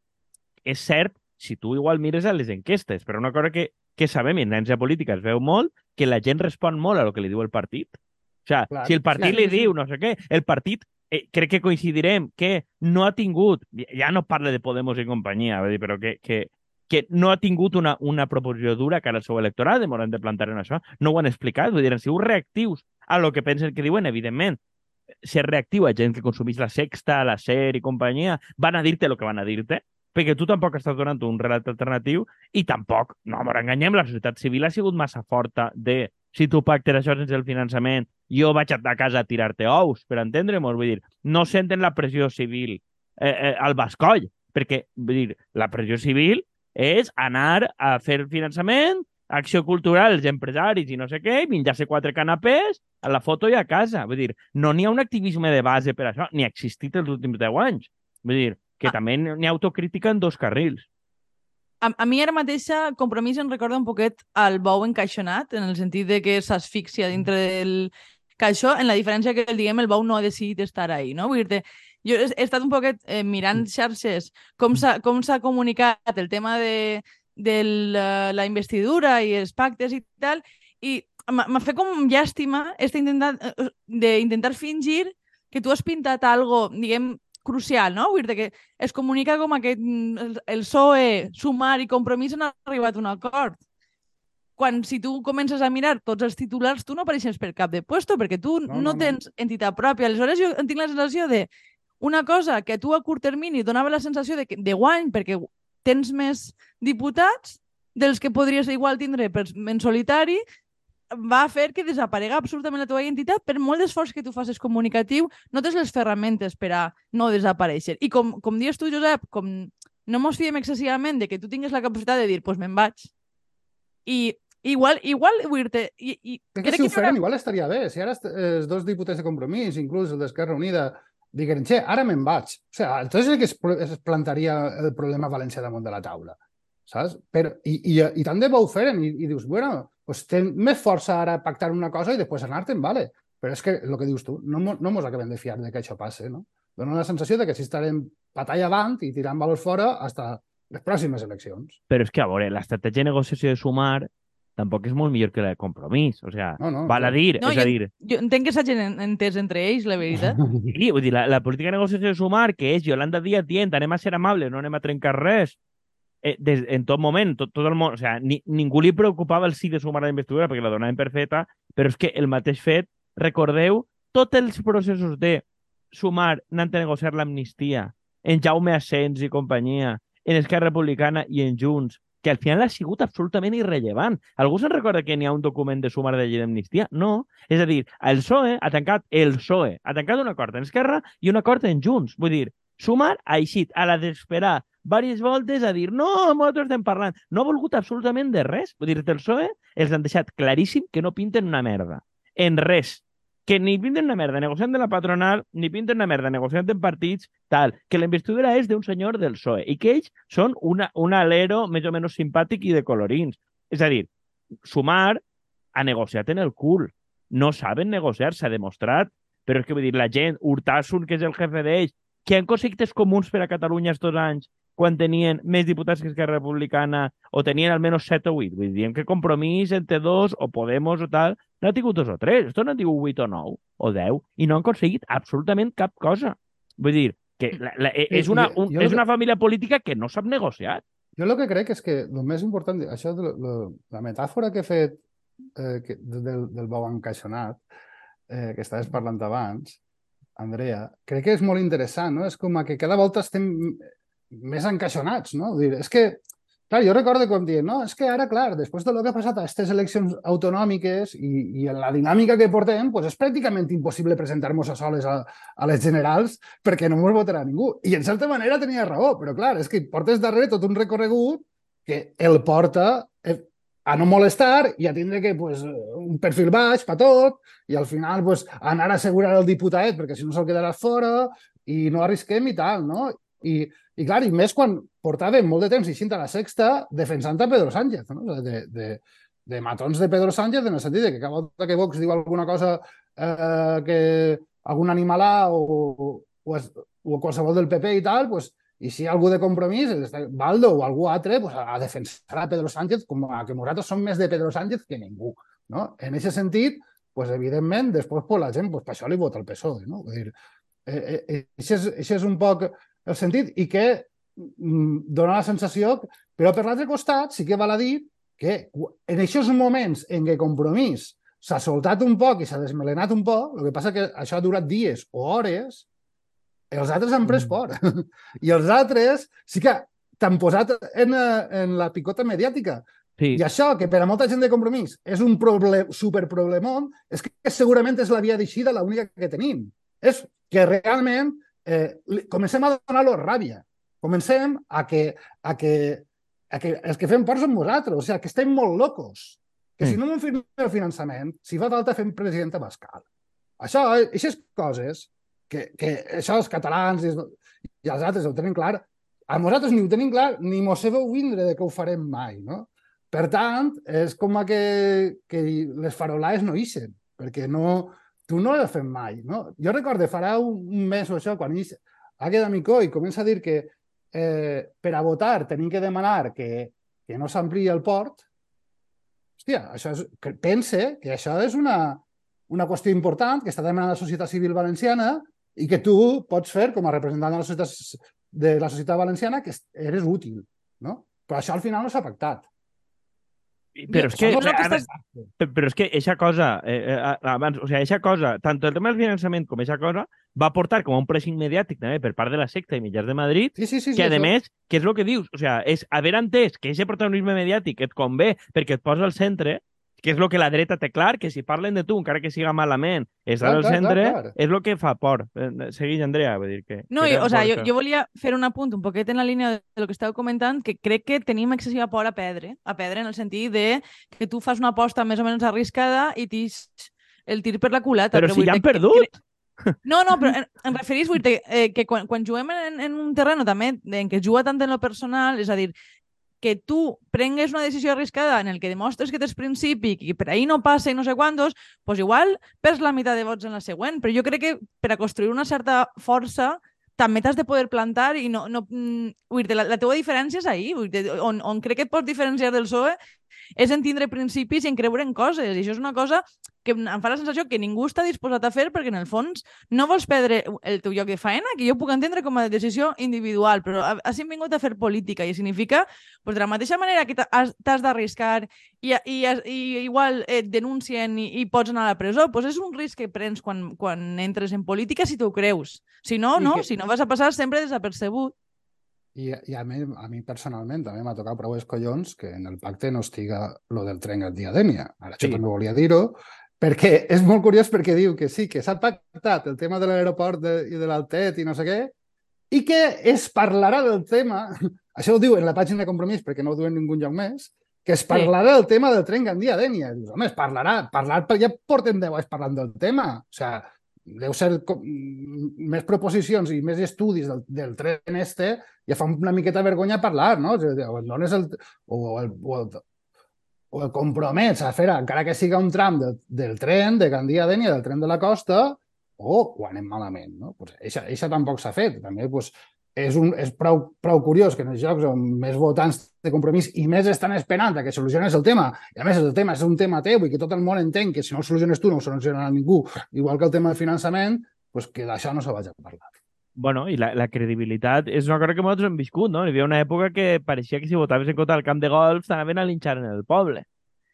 és cert si tu igual mires a les enquestes, però una cosa que, que sabem i en política es veu molt, que la gent respon molt a lo que li diu el partit. O sigui, Clar, si el partit sí, li sí. diu no sé què, el partit eh, crec que coincidirem que no ha tingut, ja no parla de Podemos i companyia, dir, però que, que, que no ha tingut una, una proposició dura cara al seu electorat, demoren de plantar en això, no ho han explicat, vull dir, han sigut reactius a lo que pensen que diuen, evidentment, ser reactiu a gent que consumeix la sexta, la SER i companyia, van a dir-te el que van a dir-te, perquè tu tampoc estàs donant un relat alternatiu i tampoc, no ens enganyem, la societat civil ha sigut massa forta de si tu pactes això sense el finançament, jo vaig a casa a tirar-te ous, per entendre-m'ho, vull dir, no senten la pressió civil eh, eh, al bascoll, perquè, vull dir, la pressió civil és anar a fer finançament, acció cultural, els empresaris i no sé què, menjar-se quatre canapés, a la foto i a casa. Vull dir, no n'hi ha un activisme de base per això, ni ha existit els últims 10 anys. Vull dir, que Ah. també n'hi ha autocrítica en dos carrils. A, a mi ara mateixa Compromís em recorda un poquet al bou encaixonat, en el sentit de que s'asfixia dintre del caixó, en la diferència que, diguem, el bou no ha decidit estar ahí, no? Vull dir-te, jo he, estat un poquet eh, mirant xarxes com s'ha com s'ha comunicat el tema de, de la, la investidura i els pactes i tal, i m'ha fet com llàstima este intentat, eh, d'intentar fingir que tu has pintat algo, diguem, crucial, no? Vull dir que es comunica com aquest, mm, el, el PSOE, Sumar i Compromís han arribat a un acord. Quan si tu comences a mirar tots els titulars, tu no apareixes per cap de puesto, perquè tu no, No, no, no, no. tens entitat pròpia. Aleshores jo tinc la sensació de una cosa que tu a curt termini donava la sensació de, que, de guany perquè tens més diputats dels que podries igual tindre per, en solitari, va fer que desaparega absolutament la teva identitat per molt d'esforç que tu facis comunicatiu, no tens les ferramentes per a no desaparèixer. I com, com dius tu, Josep, com no mos fiem excessivament de que tu tingues la capacitat de dir, doncs pues me'n vaig. I igual, igual vull dir-te... I, i Crec que si ho hi haurà- feren igual estaria bé. Si ara els dos diputats de compromís, inclús el d'Esquerra Unida, digueren, che, ara me'n vaig. O sigui, entonces sí que es, es plantaria el problema València damunt de la taula. Saps? Però, i, i, I tant de bo ho feren. I, i dius, bueno, pues ten més força ara pactar una cosa i després anar-te'n, vale. Però és que el que dius tu, no, no mos acabem de fiar de que això passe, no? Dóna la sensació de que si estarem batalla avant i tirant valors fora hasta les pròximes eleccions. Però és que, a veure, l'estratègia de negociació de sumar tampoc és molt millor que la de compromís. O sigui, No, no, val a dir, No, és a jo- dir, Jo entenc que s'hagin en- entès entre ells, la veritat. Sí, vull dir, la, la política de negociació de sumar, que és Yolanda Díaz dient anem a ser amables, no anem a trencar res, eh, des, en tot moment, tot, tot el món, o sigui, ni, ningú li preocupava el sí de sumar a la investidura perquè la donaven per feta, però és que el mateix fet, recordeu, tots els processos de sumar anant a negociar l'amnistia, en Jaume Asens i companyia, en Esquerra Republicana i en Junts, que al final ha sigut absolutament irrellevant. Algú se'n recorda que n'hi ha un document de sumar de llei d'amnistia? No. És a dir, el PSOE ha tancat, el PSOE ha tancat un acord en Esquerra i un acord en Junts. Vull dir, sumar ha eixit a la d'esperar diverses voltes a dir no, nosaltres estem parlant. No ha volgut absolutament de res. Vull dir, el PSOE els han deixat claríssim que no pinten una merda. En res. Que ni pinten una merda negociant de la patronal, ni pinten una merda negociant en partits, tal. Que la investidura és d'un senyor del PSOE i que ells són una, un alero més o menys simpàtic i de colorins. És a dir, sumar ha negociat en el cul. No saben negociar, s'ha demostrat. Però és que vull dir, la gent, Hurtasun, que és el jefe d'ells, que han conceptes comuns per a Catalunya estos anys, quan tenien més diputats que Esquerra Republicana, o tenien almenys 7 o 8. Vull dir, que compromís entre dos, o Podemos o tal, no ha tingut dos o tres, esto no ha tingut 8 o 9 o 10, i no han aconseguit absolutament cap cosa. Vull dir, que la, la, és, una, jo- un, jo és lo una família política que no sap negociar. Jo el que crec és que el més important, això de lo, la metàfora que he fet eh, que, del, del bou encaixonat, eh, que estaves parlant abans, Andrea, crec que és molt interessant, no? És com que cada volta estem més encaixonats, no? Dir, és que, clar, jo recordo com dient, no, és que ara, clar, després de lo que ha passat a aquestes eleccions autonòmiques i, i en la dinàmica que portem, pues és pràcticament impossible presentar-nos a soles a, a les generals perquè no ens votarà ningú. I en certa manera tenia raó, però clar, és que portes darrere tot un recorregut que el porta eh, a no molestar i a tindre que pues, un perfil baix per tot i al final pues, anar a assegurar el diputadet perquè si no se'l quedarà fora i no arrisquem i tal, no? I, i clar, i més quan portàvem molt de temps i a la sexta defensant a Pedro Sánchez, no? de, de, de matons de Pedro Sánchez en el sentit de que cada volta que Vox diu alguna cosa eh, que algun animalà o, o, o qualsevol del PP i tal, pues, i si algú de compromís, Baldo o algú altre, pues, a defensar a Pedro Sánchez com a que nosaltres som més de Pedro Sánchez que ningú. No? En aquest sentit, pues, evidentment, després pues, la gent pues, per això li vota el PSOE. No? Vull dir, eh, eh, eh, és, és un poc el sentit i que mm, dona la sensació, però per l'altre costat sí que val a dir que en aquests moments en què Compromís s'ha soltat un poc i s'ha desmelenat un poc, el que passa que això ha durat dies o hores, els altres han pres mm. por. I els altres sí que t'han posat en, eh, en la picota mediàtica. Sí. I això, que per a molta gent de compromís és un problem, superproblemón, és que segurament és la via d'eixida l'única que tenim. És que realment eh, comencem a donar-lo ràbia. Comencem a que, a que, a que els que fem por som nosaltres, o sigui, que estem molt locos. Que si no no firmem el finançament, si fa falta fem presidenta Pascal. Això, aquestes coses que, que això els catalans i, els altres ho tenen clar, a nosaltres ni ho tenim clar ni mos sabeu vindre de que ho farem mai, no? Per tant, és com a que, que les farolaes no ixen, perquè no, tu no ho fem mai, no? Jo recordo, farà un, un mes o això, quan ix, Àgueda Micó i comença a dir que eh, per a votar tenim que demanar que, que no s'ampliï el port, hòstia, això és, que pense que això és una, una qüestió important que està demanant la societat civil valenciana i que tu pots fer com a representant de la societat, de la societat valenciana que eres útil, no? Però això al final no s'ha pactat. Però és que, no ara, però és que eixa cosa, eh, eh, abans, o sigui, eixa cosa, tant el tema del finançament com eixa cosa, va portar com a un pressing mediàtic també per part de la secta i mitjans de Madrid, sí, sí, sí, que sí, a més, que és el que dius, o sigui, és haver entès que aquest protagonisme mediàtic et convé perquè et posa al centre, que és el que la dreta té clar, que si parlen de tu, encara que siga malament, és al centre, clar, clar. és el que fa por. Segueix, Andrea, vull dir que... No, i, o sea, jo, jo volia fer un apunt un poquet en la línia de lo que estàveu comentant, que crec que tenim excessiva por a perdre, a perdre en el sentit de que tu fas una aposta més o menys arriscada i tix el tir per la culata. Però, però si ja han perdut! Que, no, no, però em, em referís vull dir, eh, que quan, quan juguem en, en un terreno també en què juga tant en lo personal, és a dir, que tu prengues una decisió arriscada en el que demostres que tens principi i per ahir no passa i no sé quantos, pues igual perds la meitat de vots en la següent. Però jo crec que per a construir una certa força també t'has de poder plantar i no... no mm, dir, la, la teva diferència és ahir, on, on crec que et pots diferenciar del PSOE és en tindre principis i en creure en coses. I això és una cosa que em fa la sensació que ningú està disposat a fer perquè en el fons no vols perdre el teu lloc de feina, que jo puc entendre com a decisió individual, però has vingut a fer política i significa pues, de la mateixa manera que t'has d'arriscar i, i, i igual et denuncien i, i pots anar a la presó, pues és un risc que prens quan, quan entres en política si t'ho creus. Si no, no, que... si no vas a passar sempre desapercebut. I, i a, mi, a mi personalment també m'ha tocat prou collons que en el pacte no estiga lo del tren al dia d'Ènia. Ara sí. això també volia dir-ho, perquè és molt curiós perquè diu que sí, que s'ha pactat el tema de l'aeroport i de l'Altet i no sé què, i que es parlarà del tema, això ho diu en la pàgina de compromís perquè no ho diuen en ningú lloc més, que es parlarà sí. del tema del tren Gandia-Dènia. Dius, home, es parlarà, parlar, ja portem 10 anys parlant del tema. O sigui, deu ser més proposicions i més estudis del, del tren este, ja fa una miqueta vergonya parlar, no? O dones el, o el, o el, o el compromets a fer, encara que siga un tram del, del tren, de Gandia a Dènia, del tren de la costa, o ho anem malament, no? Pues eixa, eixa tampoc s'ha fet. També pues, és, un, és prou, prou curiós que en els jocs on més votants de compromís i més estan esperant que soluciones el tema, i a més el tema és un tema teu i que tot el món entén que si no el soluciones tu no ho solucionarà ningú, igual que el tema de finançament, pues que d'això no se vagi a parlar. Bueno, i la, la credibilitat és una cosa que nosaltres hem viscut, no? Hi havia una època que pareixia que si votaves en contra del camp de golf t'anaven a linxar en el poble.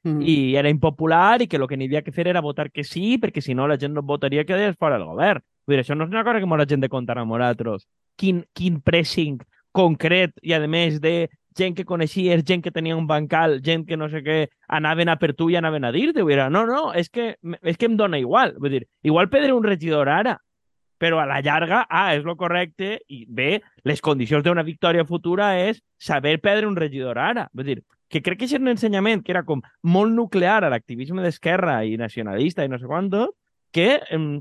Mm. I era impopular i que el que n'hi havia que fer era votar que sí, perquè si no la gent no votaria que des fora del govern. Vull dir, això no és una cosa que la gent de contar amb nosaltres quin, quin pressing concret i, a més, de gent que coneixies, gent que tenia un bancal, gent que no sé què, anaven a per tu i anaven a dir-te. No, no, és que, és que em dona igual. Vull dir, igual perdre un regidor ara, però a la llarga, ah, és lo correcte, i bé, les condicions d'una victòria futura és saber perdre un regidor ara. Vull dir, que crec que és un ensenyament que era com molt nuclear a l'activisme d'esquerra i nacionalista i no sé quant, que eh,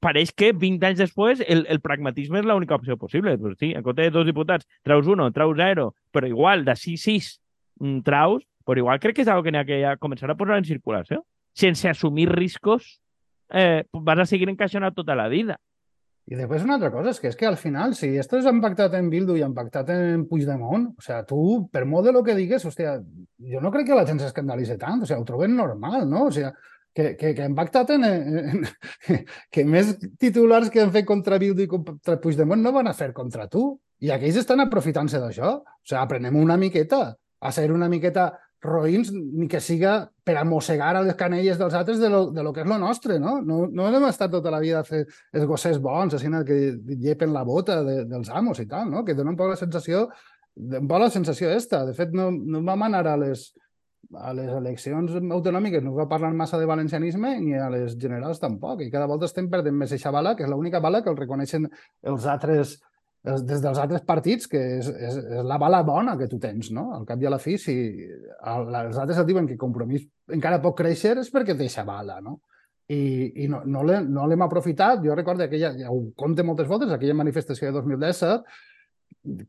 pareix que 20 anys després el, el pragmatisme és l'única opció possible. Pues sí, en compte de dos diputats, traus uno, traus zero, però igual de 6-6 mm, traus, però igual crec que és algo que que ja començar a posar en circulació. Sense assumir riscos, eh, vas a seguir encaixonat tota la vida. I després una altra cosa, és que és que al final, si estos han pactat en Bildu i han pactat en Puigdemont, o sea, tu, per molt de lo que digues, hòstia, jo no crec que la gent s'escandalitzi tant, o sea, ho troben normal, no? O sea, que, que, que han pactat en, en, que més titulars que han fet contra Bildu i contra Puigdemont no van a fer contra tu. I aquells estan aprofitant-se d'això. O sigui, aprenem una miqueta a ser una miqueta roïns, ni que siga per a mossegar a les canelles dels altres de lo, de lo que és lo nostre, no? No, no hem estat tota la vida a fer els gossers bons, així que llepen la bota de, dels amos i tal, no? Que donen un poc la sensació, un poc la sensació esta. De fet, no, no vam anar a les, a les eleccions autonòmiques no va parlar massa de valencianisme ni a les generals tampoc. I cada volta estem perdent més aquesta bala, que és l'única bala que el reconeixen els altres els, des dels altres partits, que és, és, és la bala bona que tu tens, no? Al cap i a la fi, si el, els altres et diuen que compromís encara pot créixer és perquè té aquesta bala, no? I, i no, no l'hem no aprofitat. Jo recordo aquella, ja ho compte moltes voltes, aquella manifestació de 2017,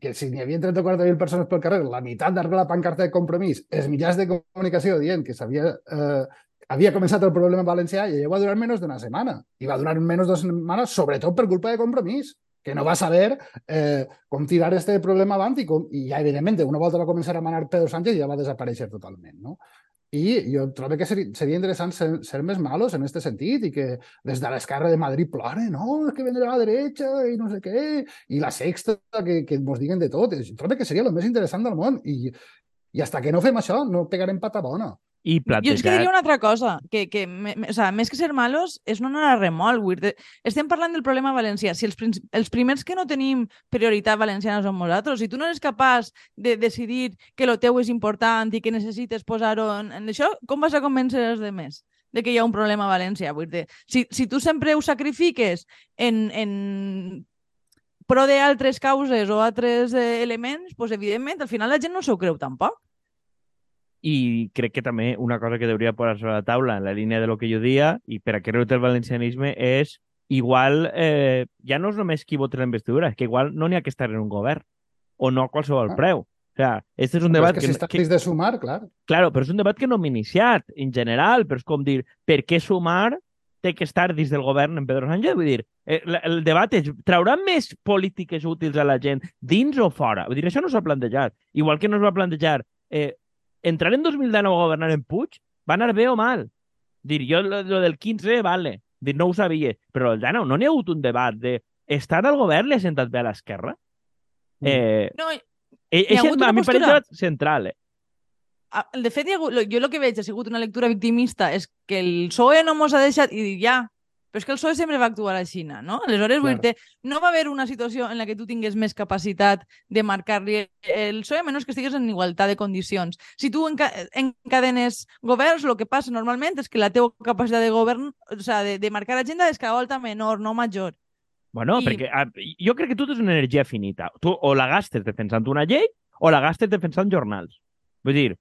que si n'hi havia 30 o 40.000 persones pel carrer, la meitat d'arreglar la pancarta de compromís, els mitjans de comunicació dient que s'havia eh, havia començat el problema valencià i allò va durar menys d'una setmana. I va durar menys d'una setmana, sobretot per culpa de compromís, que no va saber eh, tirar este problema avant i, com, i ja, evidentment, una volta va a manar Pedro Sánchez ja va desaparèixer totalment. No? I jo trobo que seria, seria interessant ser, ser malos en aquest sentit i que des de l'esquerra de Madrid plore, no, és que vendrà la dreta i no sé què, i la sexta, que, que ens diguen de tot. Jo trobo que seria el més interessant del món i, i hasta que no fem això no pegarem pata bona. I plantejar... Jo és que diria una altra cosa, que, que me, o sea, més que ser malos és no anar a remol. Estem parlant del problema valencià. Si els, els primers que no tenim prioritat valenciana som nosaltres, si tu no eres capaç de decidir que el teu és important i que necessites posar-ho en, en això, com vas a convèncer els demés de que hi ha un problema a València? Vull dir, si, si tu sempre ho sacrifiques en, en pro d'altres causes o altres eh, elements, pues, evidentment, al final la gent no s'ho creu tampoc. I crec que també una cosa que hauria posar sobre la taula en la línia de lo que jo dia i per a què el valencianisme és igual, eh, ja no és només qui vota la investidura, és que igual no n'hi ha que estar en un govern o no a qualsevol preu. O sea, este és un debat... que, que, si que, de sumar, clar. Claro, però és un debat que no hem iniciat, en general, però és com dir, per què sumar té que estar dins del govern en Pedro Sánchez? Vull dir, eh, el, el debat és, traurà més polítiques útils a la gent dins o fora? Vull dir, això no s'ha plantejat. Igual que no es va plantejar eh, entrar en 2019 a governar en Puig va anar bé o mal. Dir, jo lo, lo del 15, vale. Dir, no ho sabia. Però el no, no n'hi ha hagut un debat de estar al govern li ha sentat bé a l'esquerra? Mm. Eh, no, hi, hi ha hagut a mi postura... pareix central, eh? De fet, ha hagut, jo el que veig ha sigut una lectura victimista és que el PSOE no mos ha deixat i ja, però és que el PSOE sempre va actuar a Xina, no? Aleshores, vull dir no va haver una situació en la que tu tingués més capacitat de marcar-li el PSOE, a menys que estigués en igualtat de condicions. Si tu enca encadenes governs, el que passa normalment és que la teva capacitat de govern, o sea, de, de marcar agenda és cada volta menor, no major. Bueno, I... perquè a, jo crec que tu tens una energia finita. Tu o la gastes defensant una llei o la gastes defensant jornals. Vull dir,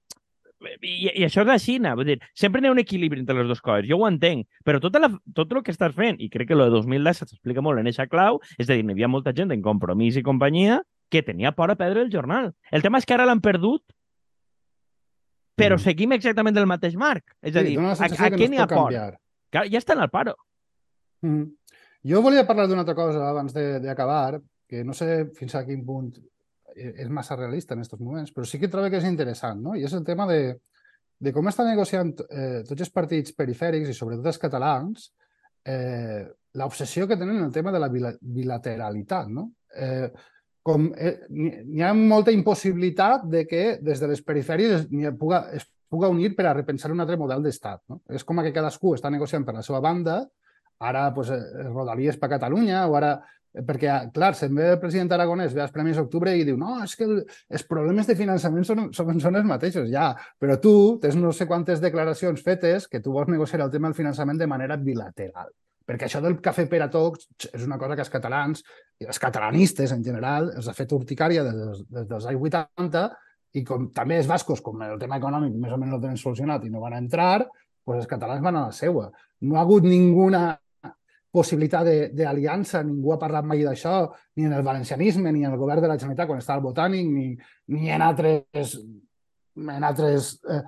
i, i això és la Xina, vull dir, sempre hi ha un equilibri entre les dues coses, jo ho entenc, però tot, la, tot el que estàs fent, i crec que el de 2010 s'explica molt en aquesta clau, és a dir, hi havia molta gent en compromís i companyia que tenia por a perdre el jornal. El tema és que ara l'han perdut, però mm. seguim exactament del mateix marc. És a dir, a, a què n'hi ha por? Clar, ja estan al paro. Mm. Jo volia parlar d'una altra cosa abans d'acabar, que no sé fins a quin punt és massa realista en aquests moments, però sí que trobo que és interessant, no? I és el tema de, de com estan negociant eh, tots els partits perifèrics i sobretot els catalans eh, l'obsessió que tenen en el tema de la bilateralitat, no? Eh, com eh, n'hi ha molta impossibilitat de que des de les perifèries es puga, es puga unir per a repensar un altre model d'estat. No? És com que cadascú està negociant per la seva banda, ara pues, eh, Rodalies per Catalunya o ara perquè, clar, se'n ve el president Aragonès, ve als Premis d'Octubre i diu no, és que el, els problemes de finançament són, són, són els mateixos, ja, però tu tens no sé quantes declaracions fetes que tu vols negociar el tema del finançament de manera bilateral. Perquè això del cafè per a tots és una cosa que els catalans, i els catalanistes en general, els ha fet urticària des, des dels anys 80 i com també els bascos, com el tema econòmic més o menys el tenen solucionat i no van entrar, pues els catalans van a la seua. No ha hagut ninguna possibilitat d'aliança, ningú ha parlat mai d'això, ni en el valencianisme, ni en el govern de la Generalitat quan estava el Botànic, ni, ni en altres, en altres eh,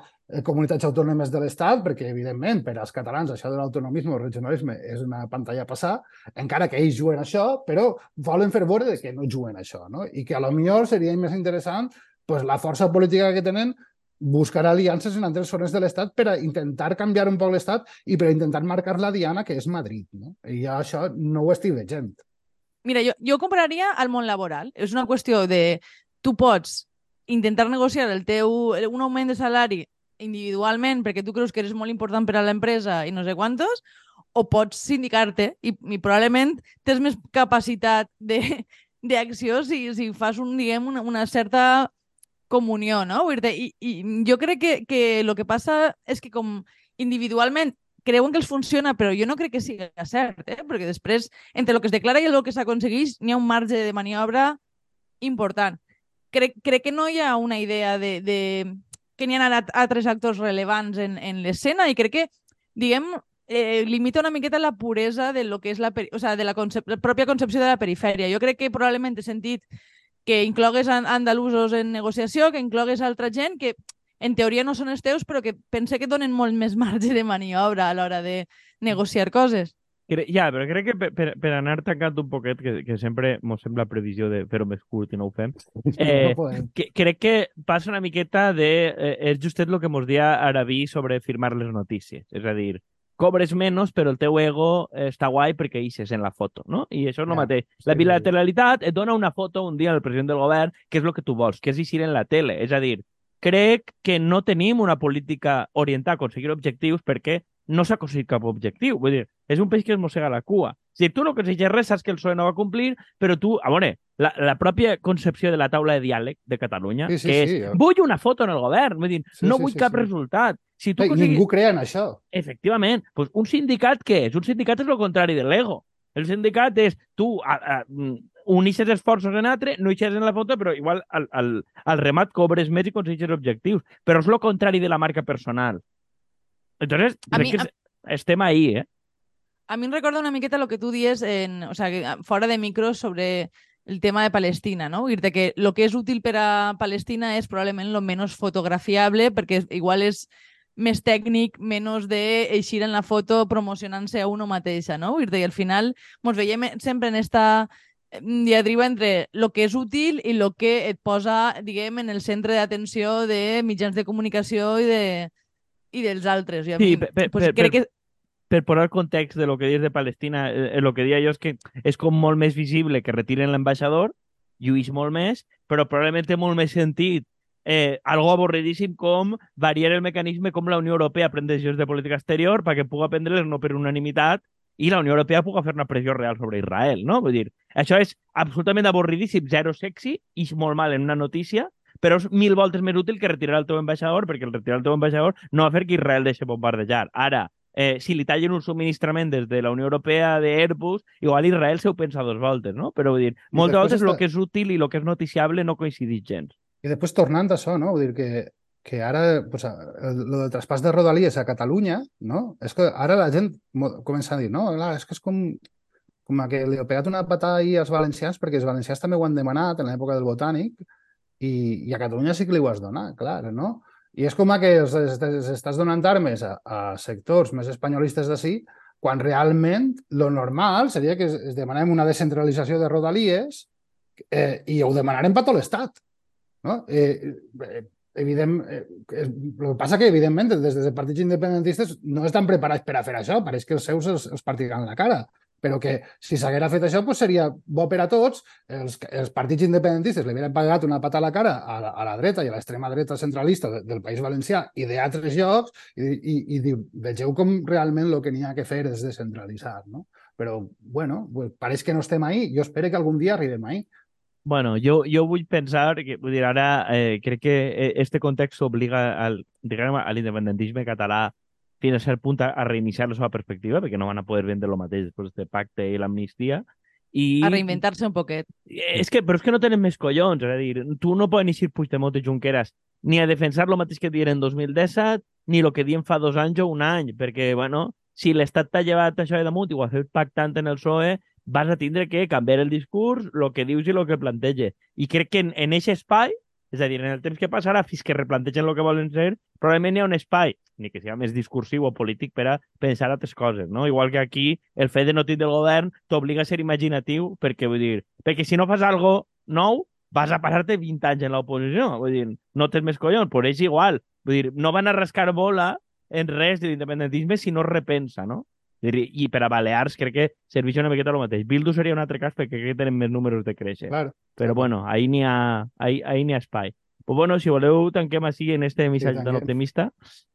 comunitats autònomes de l'Estat, perquè, evidentment, per als catalans això de l'autonomisme o regionalisme és una pantalla passar, encara que ells juguen això, però volen fer veure que no juguen això, no? i que a lo millor seria més interessant pues, la força política que tenen buscar aliances en altres zones de l'Estat per a intentar canviar un poc l'Estat i per a intentar marcar la diana que és Madrid. No? I això no ho estic veient. Mira, jo, jo compararia al món laboral. És una qüestió de... Tu pots intentar negociar el teu, un augment de salari individualment perquè tu creus que eres molt important per a l'empresa i no sé quantos, o pots sindicar-te i, i probablement tens més capacitat d'acció si, si fas un, diguem, una, una certa comunió, no? I, I jo crec que, que el que passa és que com individualment creuen que els funciona, però jo no crec que sigui cert, eh? perquè després, entre el que es declara i el que s'aconsegueix, n'hi ha un marge de maniobra important. Crec, crec que no hi ha una idea de, de que n'hi ha altres actors rellevants en, en l'escena i crec que, diguem, eh, limita una miqueta la puresa de lo que és la, o sea, de la, concep la pròpia concepció de la perifèria. Jo crec que probablement he sentit que inclogues andalusos en negociació, que inclogues altra gent que en teoria no són els teus, però que pense que donen molt més marge de maniobra a l'hora de negociar coses. Ja, però crec que per, per, per anar tancant un poquet, que, que sempre ens sembla previsió de fer-ho més curt i no ho fem, eh, no que, crec que passa una miqueta de... Eh, és justet el que mos dia Arabí sobre firmar les notícies. És a dir, cobres menys, però el teu ego està guai perquè eixes en la foto, no? I això és el mateix. La bilateralitat et dona una foto un dia al president del govern, que és el que tu vols, que és eixir en la tele. És a dir, crec que no tenim una política orientada a aconseguir objectius perquè no s'ha aconseguit cap objectiu. Vull dir, és un peix que es mossega la cua. Si tu no aconsegueixes res, saps que el PSOE no va complir, però tu, a veure, la, la pròpia concepció de la taula de diàleg de Catalunya, sí, sí, que és, sí, vull una foto en el govern, vull dir, sí, no sí, vull sí, cap sí. resultat. Si tu aconseguis... Ningú crea en això. Efectivament. Pues un sindicat què és? Un sindicat és el contrari de l'ego. El sindicat és tu a, a, unixes esforços en altre, no eixes en la foto, però igual al, al, al remat cobres més i aconsegueixes objectius. Però és el contrari de la marca personal. Entonces, a crec mi, que a... estem ahí, eh? A mi em recorda una miqueta el que tu dies en, o sea, fora de micros sobre el tema de Palestina, no? Dir-te que el que és útil per a Palestina és probablement lo menys fotografiable perquè igual és més tècnic, menys d'eixir en la foto promocionant-se a uno mateixa, no? I al final ens veiem sempre en esta diadriba entre el que és útil i el que et posa, diguem, en el centre d'atenció de mitjans de comunicació i, de, i dels altres. I a sí, mi, per, pues, per, crec per, que... per posar context de lo que dius de Palestina, eh, el que dia jo és que és com molt més visible que retiren l'ambaixador, lluís molt més, però probablement té molt més sentit eh, algo avorridíssim com variar el mecanisme com la Unió Europea pren decisions de política exterior perquè pugui prendre-les no per unanimitat i la Unió Europea pugui fer una pressió real sobre Israel, no? Vull dir, això és absolutament avorridíssim, zero sexy, i molt mal en una notícia, però és mil voltes més útil que retirar el teu ambaixador, perquè el retirar el teu ambaixador no va fer que Israel deixi bombardejar. Ara, eh, si li tallen un subministrament des de la Unió Europea d'Airbus, igual Israel se ho pensa dos voltes, no? Però vull dir, moltes vegades està... el que és útil i el que és noticiable no coincideix gens. I després tornant a això, no? Vull dir que, que ara, pues, el, el del traspàs de Rodalies a Catalunya, no? És que ara la gent comença a dir, no, clar, és que és com, com que li ha pegat una patada ahir als valencians, perquè els valencians també ho han demanat en l'època del Botànic, i, i a Catalunya sí que li ho has donat, clar, no? I és com que els, els, estàs donant armes a, a sectors més espanyolistes d'ací, quan realment lo normal seria que es, es demanem una descentralització de Rodalies eh, i ho demanarem per tot l'Estat. No? Eh, eh, evident, eh, el que passa que, evidentment, des dels partits independentistes no estan preparats per a fer això, pareix que els seus els, els partiran la cara però que si s'haguera fet això pues seria bo per a tots, els, els partits independentistes li haurien pagat una pata a la cara a, la, a la dreta i a l'extrema dreta centralista de, del País Valencià i d'altres llocs i, i, i diu, vegeu com realment el que n'hi ha que fer és descentralitzar, no? Però, bueno, pues, pareix que no estem ahí, jo espero que algun dia arribem ahí, Bueno, jo, jo vull pensar que, vull dir, ara eh, crec que eh, este context obliga al, diguem, a l'independentisme català fins a cert punt a, a reiniciar la seva perspectiva, perquè no van a poder vendre el mateix després del pacte i l'amnistia, i... A reinventar-se un poquet. És que, però és que no tenen més collons, és a dir, tu no poden eixir Puigdemont i Junqueras ni a defensar el mateix que dien en 2017, ni el que dien fa dos anys o un any, perquè, bueno, si l'Estat t'ha llevat això de damunt i ho ha fet pactant en el PSOE, vas a tindre que canviar el discurs, el que dius i el que plantege. I crec que en, en aquest espai, és a dir, en el temps que passarà fins que replantegen el que volen ser, probablement hi ha un espai, ni que sigui més discursiu o polític, per a pensar altres coses, no? Igual que aquí el fet de no tindre el govern t'obliga a ser imaginatiu, perquè, vull dir, perquè si no fas algo nou, vas a passar-te 20 anys en l'oposició. Vull dir, no tens més collons, però és igual. Vull dir, no van a rascar bola en res de l'independentisme si no es repensa, no? I per a Balears crec que serveix una miqueta el mateix. Bildu seria un altre cas perquè crec que tenen més números de créixer. Claro. Però bueno, ahí n'hi ha, ahí, ahí n'hi ha espai. Pues bueno, si voleu, tanquem així en este missatge tan tanquem. optimista.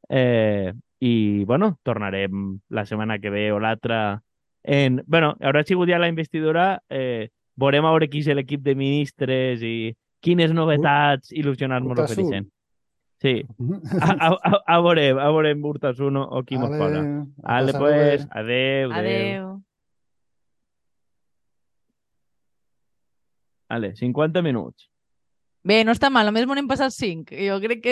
Eh, I, bueno, tornarem la setmana que ve o l'altra en... Bueno, haurà sigut ja la investidura, eh, veurem a veure qui és l'equip de ministres i quines novetats il·lusionar-nos ofereixen. Sí, a, a, a, a veurem, a veurem Urtasun o, o qui mos posa. Ale, pues, adeu, adeu. Adeu. Ale, 50 minuts. Bé, no està mal, només m'ho n'hem passat 5. Jo crec que